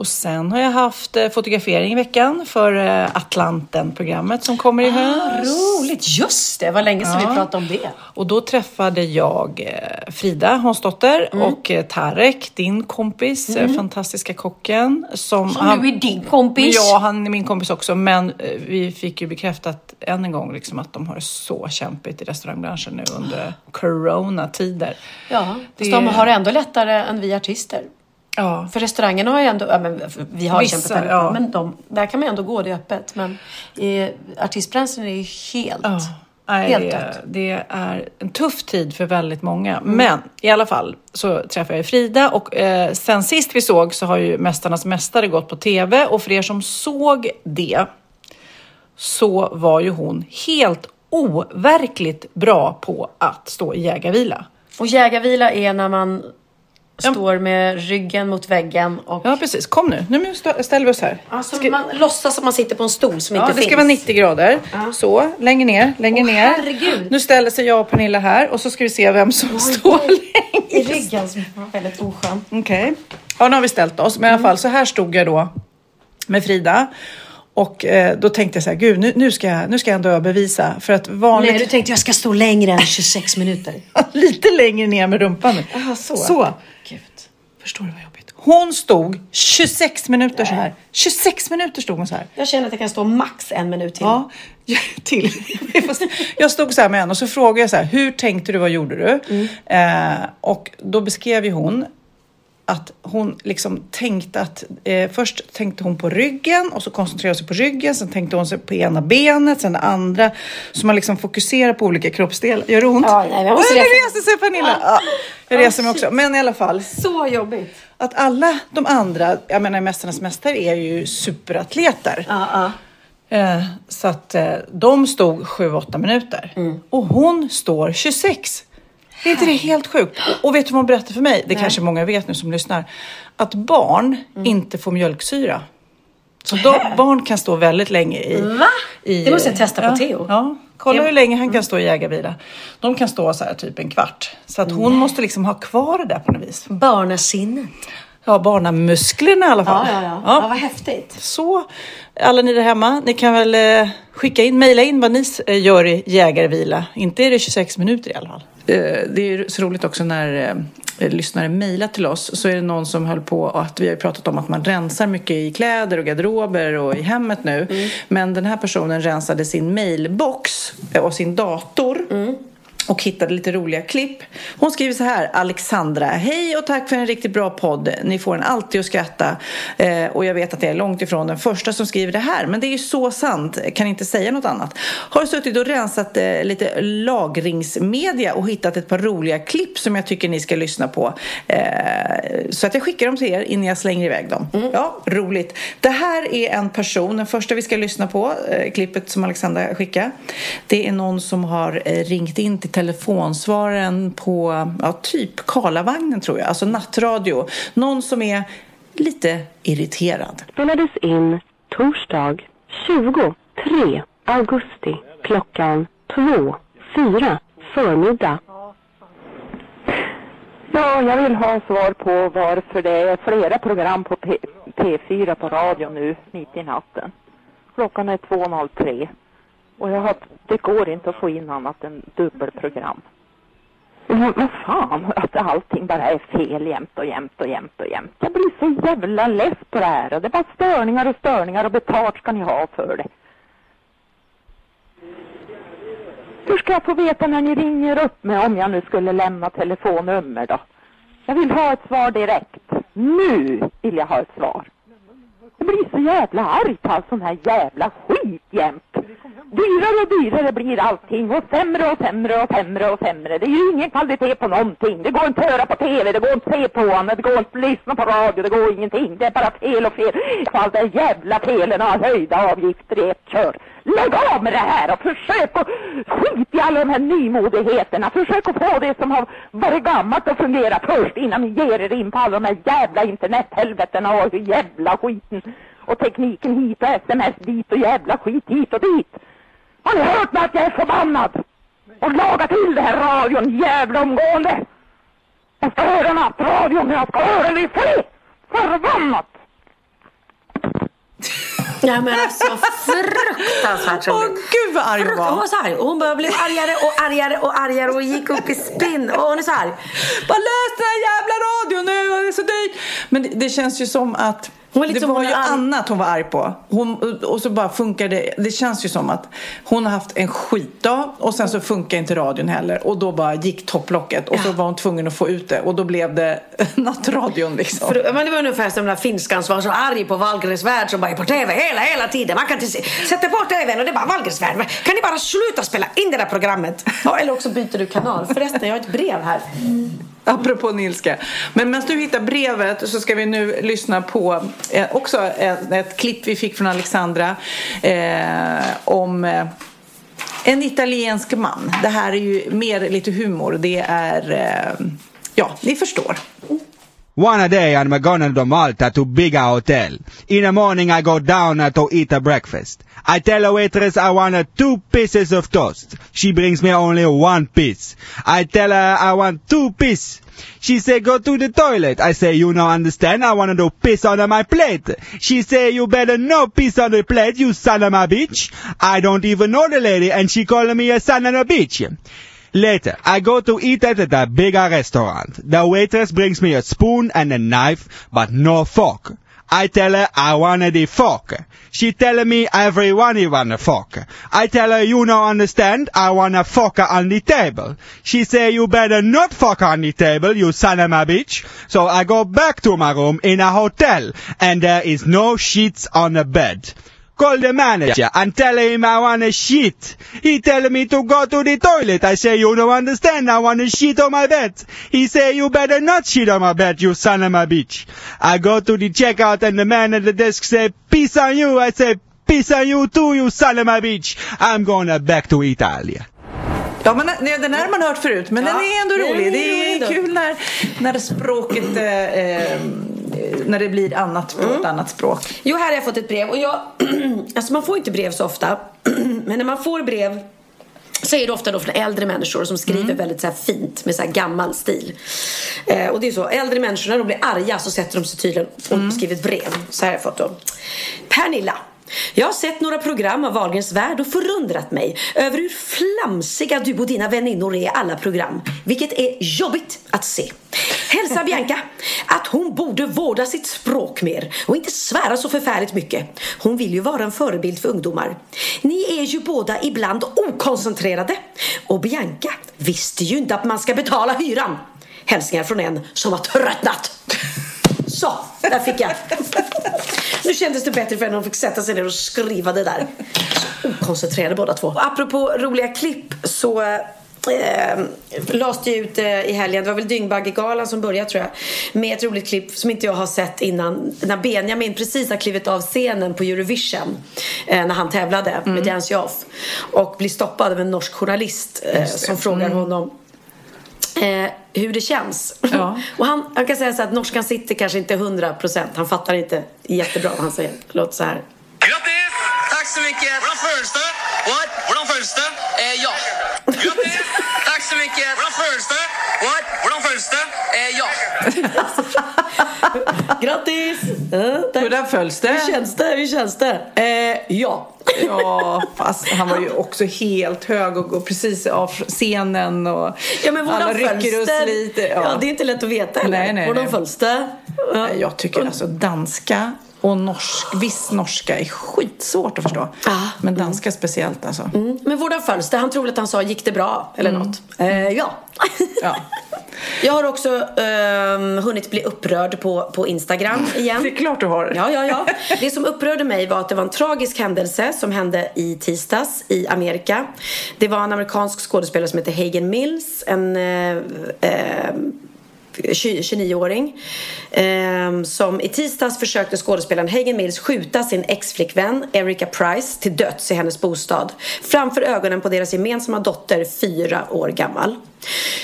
Och sen har jag haft eh, fotografering i veckan för eh, Atlanten-programmet som kommer i höst. Roligt! Just det, var länge sedan vi pratade om det. Och då träffade jag eh, Frida Hansdotter Mm. och Tarek, din kompis, eh, fantastiska kocken. Som, Som nu är din kompis. Ja, han är min kompis också. Men vi fick ju bekräftat än en gång liksom, att de har det så kämpigt i restaurangbranschen nu under coronatider. Ja, Det- fast de har det ändå lättare än vi artister. Ja, För restaurangerna har ju ändå, ja, men vi har Vissa, kämpat väldigt ja. men de, där kan man ju ändå gå, det är öppet. Men eh, artistbranschen är ju helt, Ja, nej, helt det, dött. det är en tuff tid för väldigt många. Men i alla fall så träffade jag Frida och eh, sen sist vi såg så har ju Mästarnas Mästare gått på TV och för er som såg det så var ju hon helt overkligt bra på att stå i jägarvila. Och jägarvila är när man står med ryggen mot väggen och Ja, precis. Kom nu. Nu stå- ställer vi oss här. Alltså, Ska- man låtsas att man sitter på en stol som Ja, inte det finns. ska vara 90 grader. Så, längre ner, längre Åh, ner. herregud. Nu ställer sig jag och Pernilla här och så ska vi se vem som står längst. I ryggen som var väldigt oskön. Okej. Ja, nu har vi ställt oss. Men i alla fall, så här stod jag då med Frida. Och eh, då tänkte jag så här, gud, nu, nu, ska jag, nu ska jag ändå överbevisa. För att vanligt... Nej, du tänkte jag ska stå längre än 26 minuter. lite längre ner med rumpan. Aha, så. så. Förstår du vad jobbigt? Hon stod 26 minuter så här. 26 minuter stod hon så här. Jag känner att jag kan stå max en minut till. Ja, till. Jag stod så här med henne och så frågade jag så här, hur tänkte du, vad gjorde du? Eh, och då beskrev ju hon att hon liksom tänkte att eh, först tänkte hon på ryggen och så koncentrerade sig på ryggen. Sen tänkte hon sig på ena benet, sen det andra. Så man liksom fokuserar på olika kroppsdelar. Gör det ont? Ja, nej, jag måste resa. nu reser sig Pernilla. Ja, jag reser mig också. Men i alla fall Så jobbigt. att alla de andra, jag menar Mästarnas mästare är ju superatleter. Ja, ja. Eh, så att eh, de stod 7-8 minuter och hon står 26. Är inte det helt sjukt? Och, vet du vad hon berättade för mig? Det kanske många vet nu som lyssnar. Att barn inte får mjölksyra. Så de, barn kan stå väldigt länge i... Va? i Det måste jag testa på ja, Theo. Ja, kolla hur länge han kan stå i jägarvila. De kan stå så här typ en kvart. Så att hon måste liksom ha kvar det där på något vis. Barnasinnet. Ja, barnamusklerna i alla fall. Ja, ja, ja. ja. vad häftigt. Så alla ni där hemma, ni kan väl eh, skicka in, mejla in vad ni eh, gör i jägarvila. Inte är det 26 minuter i alla fall. Eh, det är så roligt också när lyssnare mejlar till oss så är det någon som höll på att vi har pratat om att man rensar mycket i kläder och garderober och i hemmet nu. Men den här personen rensade sin mailbox och sin dator och hittade lite roliga klipp. Hon skriver så här, Alexandra. Hej och tack för en riktigt bra podd. Ni får en alltid att skratta. Eh, och jag vet att jag är långt ifrån den första som skriver det här. Men det är ju så sant. Kan inte säga något annat. Har suttit och rensat eh, lite lagringsmedia och hittat ett par roliga klipp som jag tycker ni ska lyssna på. Eh, så att jag skickar dem till er innan jag slänger iväg dem. Ja, roligt. Det här är en person, den första vi ska lyssna på, eh, klippet som Alexandra skickade. Det är någon som har eh, ringt in till telefonsvararen på, ja, typ Karlavagnen tror jag, alltså nattradio. Någon som är lite irriterad. spelades in torsdag 23 augusti klockan 2.04 förmiddag. Ja, jag vill ha svar på varför det är flera program på P- P4 på radio nu mitt i natten. Klockan är 2.03 och jag har, det går inte att få in annat än dubbelprogram. Men vad fan, att allting bara är fel jämt och jämt och jämt och jämt. Jag blir så jävla less på det här och det är bara störningar och störningar och betalt ska ni ha för det. Hur ska jag få veta när ni ringer upp mig om jag nu skulle lämna telefonnummer då? Jag vill ha ett svar direkt. Nu vill jag ha ett svar. Jag blir så jävla arg på all sån här jävla skit jämt. Dyrare och dyrare blir allting och sämre och sämre och sämre och sämre. Det är ju ingen kvalitet på någonting. Det går inte att höra på TV, det går inte att se på annat, det går inte att lyssna på radio, det går ingenting. Det är bara fel och fel. All den jävla felen har höjda avgifter i ett kör. Lägg av med det här och försök att skit i alla de här nymodigheterna. Försök att få det som har varit gammalt att fungera först innan ni ger er in på alla de här jävla internethelvetena och jävla skiten. Och tekniken hit och sms dit och jävla skit hit och dit. Har ni hört mig att jag är förbannad? Och laga till det här radion jävla omgående! Jag ska höra nattradion, jag ska höra den i fred! Förbannat! Ja men alltså fruktansvärt Åh roligt. gud vad arg hon Frukt- Hon var. var så arg. Hon bara blev argare och argare och argare och gick upp i spinn. Och hon är så arg. Bara lös den här jävla radion nu, det är så dyrt. Men det, det känns ju som att Hon lite det var ju arg. annat hon var arg på. Hon, och så bara funkar det. Det känns ju som att hon har haft en skitdag och sen så funkar inte radion heller. Och då bara gick topplocket och så var hon tvungen att få ut det. Och då blev det nattradion liksom. För, men det var ungefär som den där finskan som var så arg på Wahlgrens värld som bara är på TV hela, hela tiden. Man kan inte sätta på TVn och det är bara Wahlgrens värld. Kan ni bara sluta spela in det där programmet? Ja, eller också byter du kanal. Förresten, jag har ett brev här. Apropå Nilska. Men medan du hittar brevet så ska vi nu lyssna på eh, också ett, ett klipp vi fick från Alexandra eh, om eh, en italiensk man. Det här är ju mer lite humor. Det är, eh, ja, ni förstår. One a day I'm going to Malta to bigger hotel. In the morning I go down uh, to eat a breakfast. I tell a waitress I want uh, two pieces of toast. She brings me only one piece. I tell her I want two piece. She say go to the toilet. I say you no understand. I want to piss on my plate. She say you better no piss on the plate, you son of a bitch. I don't even know the lady and she calling me a son of a bitch. Later, I go to eat at a bigger restaurant. The waitress brings me a spoon and a knife, but no fork. I tell her I wanna the fork. She tell me everyone want a fork. I tell her you no understand, I want a fork on the table. She say you better not fuck on the table, you son of a bitch. So I go back to my room in a hotel, and there is no sheets on the bed. Call the manager and tell him I want a shit. He tell me to go to the toilet. I say you don't understand. I want a shit on my bed. He say you better not shit on my bed, you son of a bitch. I go to the checkout and the man at the desk say peace on you. I say peace on you too, you son of a bitch. I'm gonna back to Italia. Ja, men nej, den här har man hört förut, men Ja, den är ändå den är rolig. Det rolig är kul när, när språket, eh, eh, när det blir annat på ett annat språk. Jo, här har jag fått ett brev. Och jag, alltså man får inte brev så ofta. Men när man får brev så är det ofta då från äldre människor som skriver väldigt så här fint med så här gammal stil. Eh, och det är så, äldre människor när de blir arga så sätter de sig tydligen och skriver ett brev. Så här har jag fått då. Pernilla. Jag har sett några program av Wahlgrens värld och förundrat mig över hur flamsiga du och dina väninnor är i alla program. Vilket är jobbigt att se. Hälsa Bianca att hon borde vårda sitt språk mer och inte svära så förfärligt mycket. Hon vill ju vara en förebild för ungdomar. Ni är ju båda ibland okoncentrerade. Och Bianca visste ju inte att man ska betala hyran. Hälsningar från en som har tröttnat. Så, där fick jag. Nu kändes det bättre för henne. Hon fick sätta sig ner och skriva det där. Så okoncentrerade båda två. Och apropå roliga klipp så eh, lades det ut eh, i helgen, det var väl Dyngbaggegalan som började tror jag, med ett roligt klipp som inte jag har sett innan. När Benjamin precis har klivit av scenen på Eurovision eh, när han tävlade med Dance Off och blir stoppad av en norsk journalist eh, som frågar honom eh, hur det känns. Ja. och han, jag kan säga så att norskan sitter kanske inte 100%. Han fattar inte jättebra vad han säger. Låter så här. Grattis! Tack så mycket. Hvordan føles det? What? Hvordan føles det? Eh, ja. Grattis! Tack så mycket. Hvordan føles det? What? Hvordan føles det? Eh, ja. Grattis! Ja, tack. Hur följs det? Hur känns det? Hur känns det? Eh, ja. Ja, fast han var ju också helt hög och går precis av scenen och Ja, men alla rycker och sliter. Ja. det är inte lätt att veta heller. Nej, nej, Hvordan följs det? Ja. Jag tycker alltså danska och norsk, viss norska är skitsvårt att förstå. Ah. Men danska speciellt alltså. Mm. Men hvordan följs? Han tror att han sa gick det bra eller något. Eh, ja. Ja. Jag har också ehm, hunnit bli upprörd på, på Instagram igen. Det är klart du har. Ja, ja, ja. Det som upprörde mig var att det var en tragisk händelse som hände i tisdags i Amerika. Det var en amerikansk skådespelare som heter Hagen Mills. En eh, eh, 29-åring eh, som i tisdags försökte skådespelaren Hagen Mills skjuta sin ex-flickvän Erica Price till döds i hennes bostad framför ögonen på deras gemensamma dotter, fyra år gammal.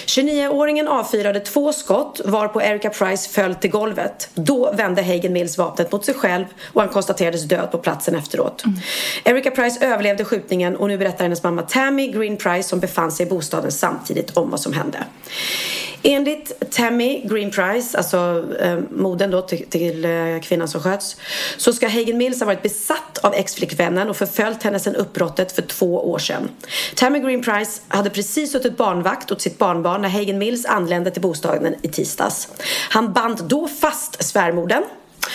29-åringen avfyrade två skott varpå Erica Price föll till golvet. Då vände Hagen Mills vapnet mot sig själv och han konstaterades död på platsen efteråt. Mm. Erica Price överlevde skjutningen och nu berättar hennes mamma Tammy Green Price som befann sig i bostaden samtidigt om vad som hände. Enligt Tammy Green Price, alltså eh, modern då till, till eh, kvinnan som sköts, så ska Hagen Mills ha varit besatt av ex-flickvännen och förföljt henne sedan uppbrottet för två år sedan. Tammy Green Price hade precis suttit barnvakt åt sitt barnbarn när Hagen Mills anlände till bostaden i tisdags. Han band då fast svärmodern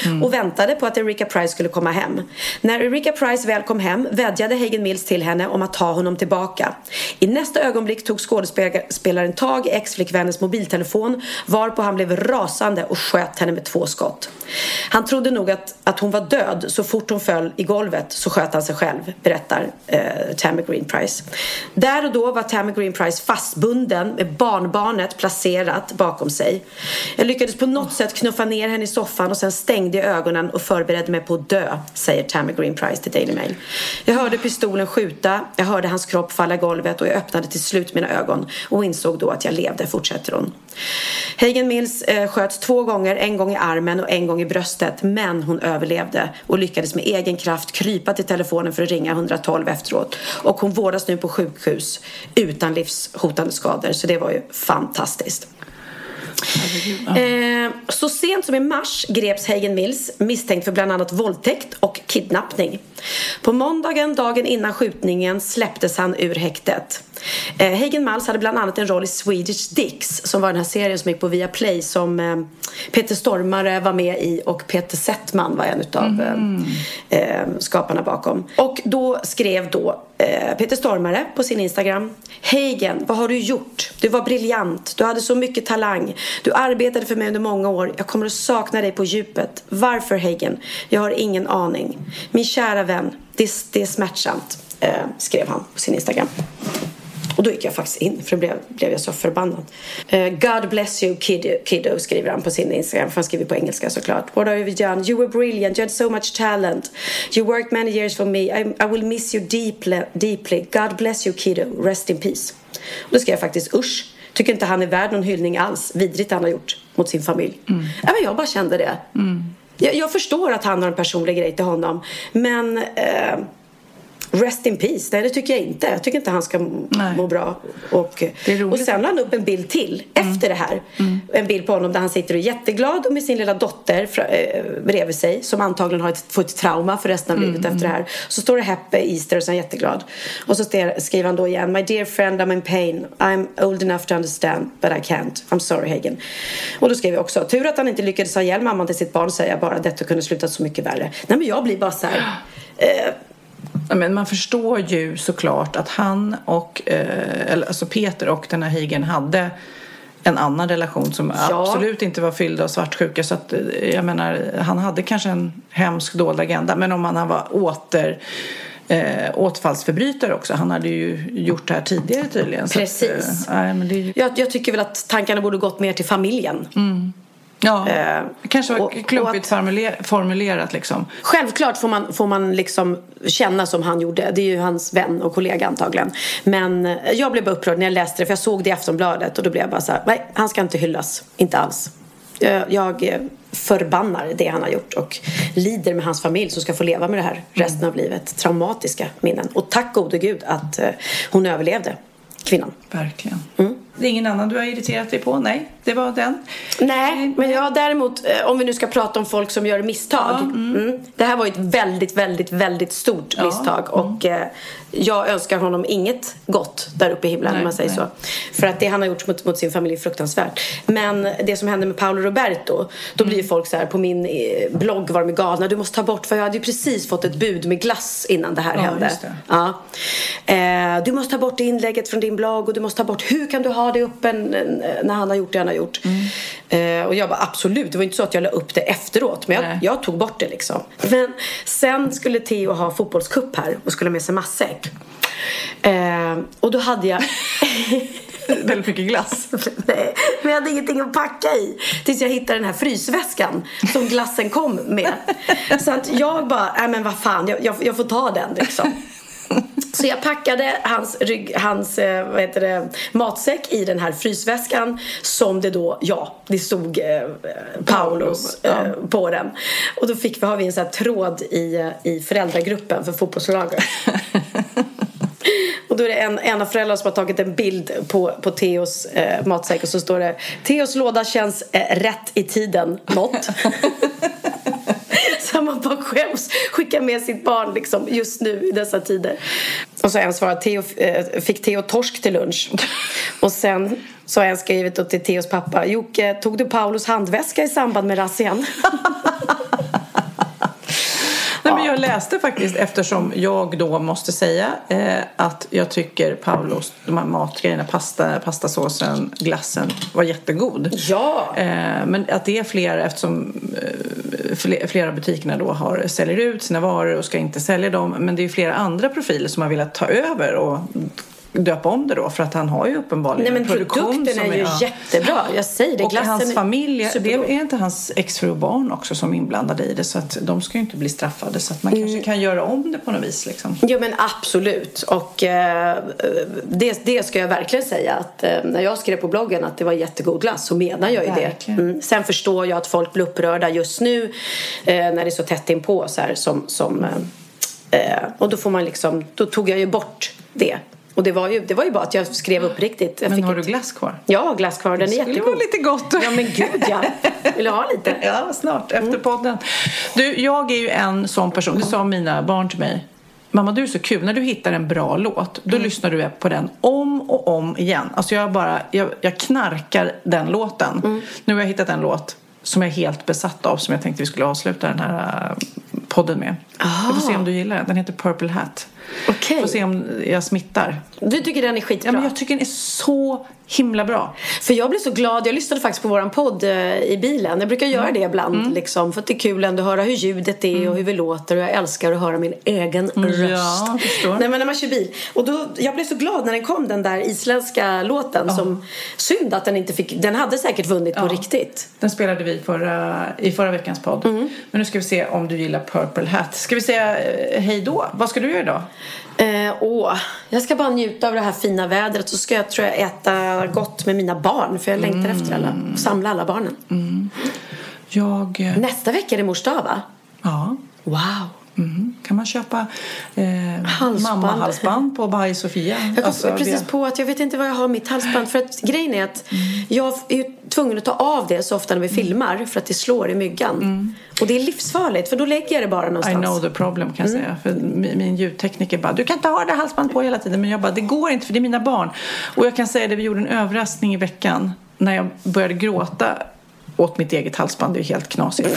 Mm. och väntade på att Erika Price skulle komma hem. När Erika Price väl kom hem vädjade Hagen Mills till henne om att ta honom tillbaka. I nästa ögonblick tog skådespelaren tag i ex-flickvännens mobiltelefon varpå han blev rasande och sköt henne med två skott. Han trodde nog att, att hon var död så fort hon föll i golvet så sköt han sig själv, berättar eh, Tammy Green Price. Där och då var Tammy Green Price fastbunden med barnbarnet placerat bakom sig. Jag lyckades på något sätt knuffa ner henne i soffan och sen stängde jag ögonen och förberedde mig på att dö, säger Tammy Green Price till Daily Mail. Jag hörde pistolen skjuta, jag hörde hans kropp falla i golvet och jag öppnade till slut mina ögon och insåg då att jag levde, fortsätter hon. Hagen Mills eh, sköts två gånger, en gång i armen och en gång i bröstet men hon överlevde och lyckades med egen kraft krypa till telefonen för att ringa 112 efteråt. Och hon vårdas nu på sjukhus utan livshotande skador så det var ju fantastiskt. Eh, så sent som i mars greps Hagen Mills misstänkt för bland annat våldtäkt och kidnappning. På måndagen, dagen innan skjutningen, släpptes han ur häktet. Eh, Hagen Mills hade bland annat en roll i Swedish Dicks som var den här serien som gick på Viaplay som eh, Peter Stormare var med i och Peter Settman var en utav mm. skaparna bakom. Och då skrev då Eh, Peter Stormare på sin Instagram Hagen, vad har du gjort? Du var briljant, du hade så mycket talang, du arbetade för mig under många år, jag kommer att sakna dig på djupet. Varför Hagen? Jag har ingen aning. Min kära vän, det, det är smärtsamt, eh, skrev han på sin Instagram. Och då gick jag faktiskt in för då blev, blev jag så förbannad. Uh, God bless you kid, kiddo skriver han på sin Instagram för han skriver på engelska såklart. What have you done? You were brilliant, you had so much talent. You worked many years for me. I, I will miss you deeply, deeply. God bless you kiddo, rest in peace. Och då skrev jag faktiskt usch. Tycker inte han är värd någon hyllning alls. Vidrigt han har gjort mot sin familj. Mm. Ja, men jag bara kände det. Mm. Jag, jag, förstår att han har en personlig grej till honom. Men eh, Rest in peace. Nej, det tycker jag inte. Jag tycker inte han ska Nej. må bra. Och, och sen la han upp en bild till mm. efter det här. Mm. En bild på honom där han sitter och är jätteglad med sin lilla dotter äh, bredvid sig som antagligen har ett, fått ett trauma för resten av mm. livet efter det här. Så står det Happy Easter och så är han jätteglad. Och så skriver han då igen My dear friend I'm in pain. I'm old enough to understand but I can't. I'm sorry Hagen. Och då skriver jag också Tur att han inte lyckades ha ihjäl mamman till sitt barn säger jag bara. Detta kunde slutat så mycket värre. Nej men jag blir bara så här, eh, men man förstår ju såklart att han och, eh, alltså Peter och den här Higen hade en annan relation som ja. absolut inte var fylld av svartsjuka. Så att, eh, jag menar, han hade kanske en hemsk dold agenda. Men om han var åter eh, återfallsförbrytare också. Han hade ju gjort det här tidigare tydligen. Precis. Att, eh, men det jag, jag, tycker väl att tankarna borde gått mer till familjen. Mm. Ja, eh, kanske var och, klumpigt och formulerat liksom. Självklart får man, får man liksom känna som han gjorde. Det är ju hans vän och kollega antagligen. Men eh, jag blev upprörd när jag läste det för jag såg det i Aftonbladet och då blev jag bara så här, nej, han ska inte hyllas. Inte alls. Jag, jag eh, förbannar det han har gjort och lider med hans familj som ska få leva med det här resten mm. av livet. Traumatiska minnen. Och tack gode gud att eh, hon överlevde, kvinnan. Verkligen. Mm. Det är ingen annan du har irriterat dig på? Nej, det var den. Nej, men jag däremot, eh, om vi nu ska prata om folk som gör misstag. Ja, mm. Mm, det här var ett väldigt, väldigt, väldigt stort ja, misstag. Mm. Och eh, jag önskar honom inget gott där uppe i himlen, nej, om man säger nej. så. För att det han har gjort mot, mot, sin familj är fruktansvärt. Men det som hände med Paolo Roberto, då blir ju folk så här, på min eh, blogg var de galna. Du måste ta bort, för jag hade ju precis fått ett bud med glass innan det här ja, hände. Det. Ja. Eh, du måste ta bort inlägget från din blogg och du måste ta bort, hur kan du ha det uppe n- när han har gjort det han har gjort? Eh, och jag bara absolut, det var inte så att jag la upp det efteråt men jag, jag tog bort det liksom. Men sen skulle Theo ha fotbollscup här och skulle ha med sig matsäck. Eh, och då hade jag Väldigt mycket glass. Nej, men jag hade ingenting att packa i. Tills jag hittade den här frysväskan som glassen kom med. Så att jag bara, nej men vad fan, jag, jag, jag får ta den liksom. Så jag packade hans, rygg, hans eh, vad heter det, matsäck i den här frysväskan som det då, ja, det stod eh, Paulos eh, på den. Och då fick vi, har vi en sån här tråd i, eh, i föräldragruppen för fotbollslaget. Och då är det en, en av föräldrarna som har tagit en bild på, på Theos eh, matsäck och så står det Theos låda känns eh, rätt i tiden, något. så bara skäms skicka med sitt barn liksom, just nu i dessa tider. Och så har en svarat Theo, eh, fick Theo torsk till lunch. Och sen så har en skrivit till Theos pappa Jocke, tog du Paulos handväska i samband med razzian? Nej, men jag läste faktiskt eftersom jag då måste säga eh, att jag tycker Paulos, de här matgrejerna, pasta, pastasåsen, glassen var jättegod. Ja! Eh, men att det är fler eftersom eh, fler, flera butikerna då har, säljer ut sina varor och ska inte sälja dem. Men det är flera andra profiler som har velat ta över och döpa om det då för att han har ju uppenbarligen Nej men en produktion produkten som är ju ja. jättebra. Jag säger det. Och hans är familj, det supergod. är inte hans exfru och barn också som är inblandade i det så att de ska ju inte bli straffade så att man Mm. kanske kan göra om det på något vis liksom. Jo men absolut. Och eh, det, det ska jag verkligen säga att eh, när jag skrev på bloggen att det var jättegod glass så menar jag ju Verkligen. det. Mm. Sen förstår jag att folk blir upprörda just nu eh, när det är så tätt inpå så här som, som eh, eh, och då får man liksom, då tog jag ju bort det. Och det var ju, det var ju bara att jag skrev uppriktigt. Jag Men har du ett- glass kvar? Har glass kvar, den är Det skulle jättegod. vara lite gott. Ja men gud ja. Vill du ha lite? Ja, snart efter podden. Du, jag är ju en sån person, det sa mina barn till mig. Mamma du är så kul, när du hittar en bra låt då lyssnar du på den om och om igen. Alltså jag bara, jag, jag knarkar den låten. Nu har jag hittat en låt som jag är helt besatt av som jag tänkte vi skulle avsluta den här äh, podden med. Jag får se om du gillar den, den heter Purple Hat. Okej. Får se om jag smittar. Du tycker den är skitbra? Ja, men jag tycker den är så himla bra. För jag blev så glad, jag lyssnade faktiskt på våran podd eh, i bilen. Jag brukar göra det ibland liksom, för att det är kul ändå att höra hur ljudet är och hur vi låter och jag älskar att höra min egen röst. Ja, förstår. Nej men när man kör bil. Och då, jag blev så glad när den kom den där isländska låten som synd att den inte fick, den hade säkert vunnit på riktigt. Den spelade vi förra, i förra veckans podd. Mm. Men nu ska vi se om du gillar Purple Hat. Ska vi säga eh, hej då? Vad ska du göra idag? Eh, åh, jag ska bara njuta av det här fina vädret så ska jag tror jag äta gott med mina barn för jag längtar efter alla, samla alla barnen. Jag... eh, Nästa vecka är det mors dag va? Ja. Wow. Mm. Kan man köpa eh, Halsband. mamma-halsband på By Sofia? Jag kom Alltså, precis på att jag vet inte var jag har mitt halsband. För att grejen är att jag är ju tvungen att ta av det så ofta när vi filmar för att det slår i myggan. Och det är livsfarligt för då lägger jag det bara I någonstans. know the problem kan jag säga. För min min ljudtekniker bara, du kan inte ha det halsband på hela tiden. Men jag bara, det går inte för det är mina barn. Och jag kan säga det, vi gjorde en överraskning i veckan när jag började gråta åt mitt eget halsband. Det är helt knasigt.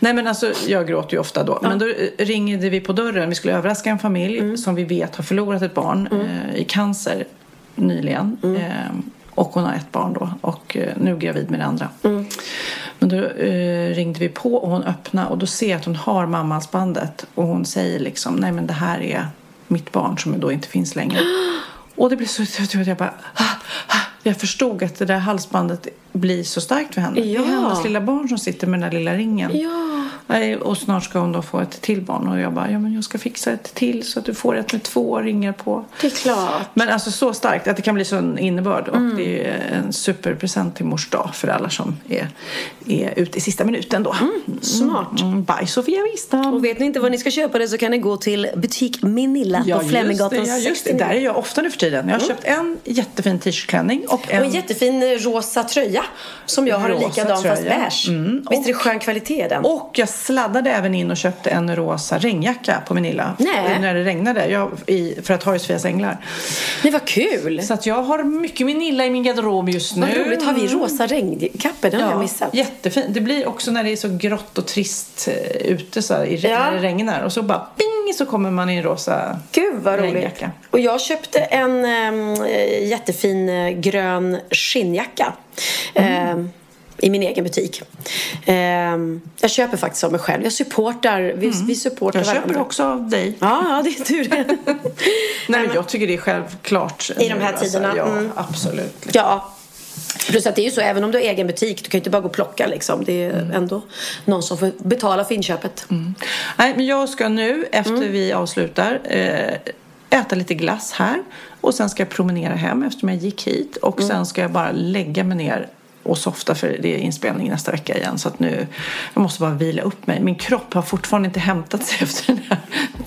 Nej men alltså, jag gråter ju ofta då. Men då eh, ringde vi på dörren. Vi skulle överraska en familj som vi vet har förlorat ett barn eh, i cancer nyligen. Eh, och hon har ett barn då och eh, nu gravid med det andra. Men då eh, ringde vi på och hon öppnade och då ser jag att hon har mammahalsbandet och hon säger liksom nej men det här är mitt barn som då inte finns längre. Och det blev så att jag bara ah, ah. Jag förstod att det där halsbandet blir så starkt för henne. Det Ja. är hennes lilla barn som sitter med den där lilla ringen. Ja. Och snart ska hon då få ett till barn och jag bara ja men jag ska fixa ett till så att du får ett med två ringar på. Det är klart. Men alltså så starkt att det kan bli sån innebörd och Mm. det är en superpresent till mors dag för alla som är, är ute i sista minuten då. Smart. Mm, bye Sofia Wistam! Och vet ni inte var ni ska köpa det så kan ni gå till butik Minilla Ja, på Fleminggatan det, ja, just det. 69. Där är jag ofta nu för tiden. Jag har köpt en jättefin t-shirtklänning och en... Och en jättefin rosa tröja som jag har en likadan fast tröja. beige. Mm, Visst är det skön kvalitet i den? Och jag sladdade även in och köpte en rosa regnjacka på Manilla. Nej. När det regnade. Jag, i, för att ha i Sofias änglar. Det var kul! Så att jag har mycket Manilla i min garderob just nu. Vad roligt. Har vi rosa regnkappor? Det har jag missat. Jättefint. Det blir också när det är så grått och trist eh, ute så här, i, Ja. när det regnar. Och så bara ping så kommer man i en rosa Gud vad roligt. regnjacka. Och jag köpte en äm, eh, jättefin eh, grön skinnjacka. ehm, I min egen butik. Ehm, jag köper faktiskt av mig själv. Jag supportar. Vi, vi supportar Jag köper varandra. också av dig. Ja, ja, det är tur det. Nej, men jag tycker det är självklart. I de här nu, tiderna, ja, mm. absolut. Ja. Plus att det är ju så, även om du har egen butik, du kan ju inte bara gå och plocka liksom. Det är ändå någon som får betala för inköpet. Nej, men jag ska nu, efter vi avslutar, eh, äta lite glass här. Och sen ska jag promenera hem eftersom jag gick hit. Och sen ska jag bara lägga mig ner och softa för det är inspelning nästa vecka igen. Så att nu, jag måste bara vila upp mig. Min kropp har fortfarande inte hämtat sig efter den här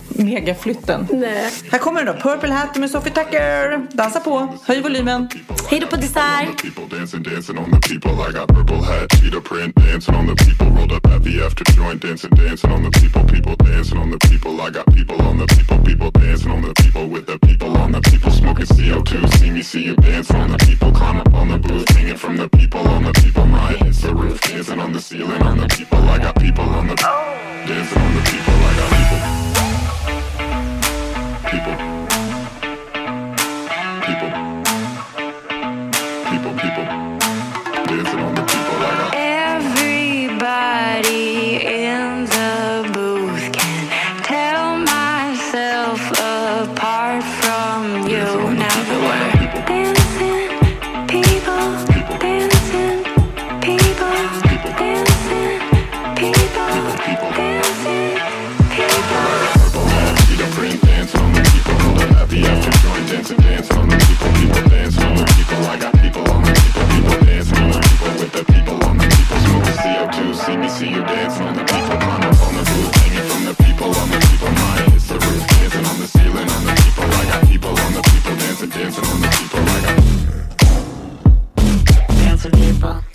megaflytten. Nej. Här kommer den då. Purple Hat med Sophie Tucker. Dansa på. Höj volymen. Hej då på dessert! People dancing, dancing on the people. I got purple hat, cheetah print, dancing on the people. Rolled up at the after joint, dancing, dancing on the people. People dancing on the people. I got people on the people. People dancing on the people with the people on the people. Smoking CO2, see me, see you dancing on the people. Climb up on the booth, hanging from the people on the people. My hits the roof, dancing on the ceiling on the people. I got people on the dancing on the people. I got people. People. People. The people on the people. Smoking CO2, see me, see you dancing on the people. Climb up on the booth, hanging from the people on the people. My hits the roof, dancing on the ceiling on the people. I got people on the people, dancing, dancing on the people. I got Dancing people.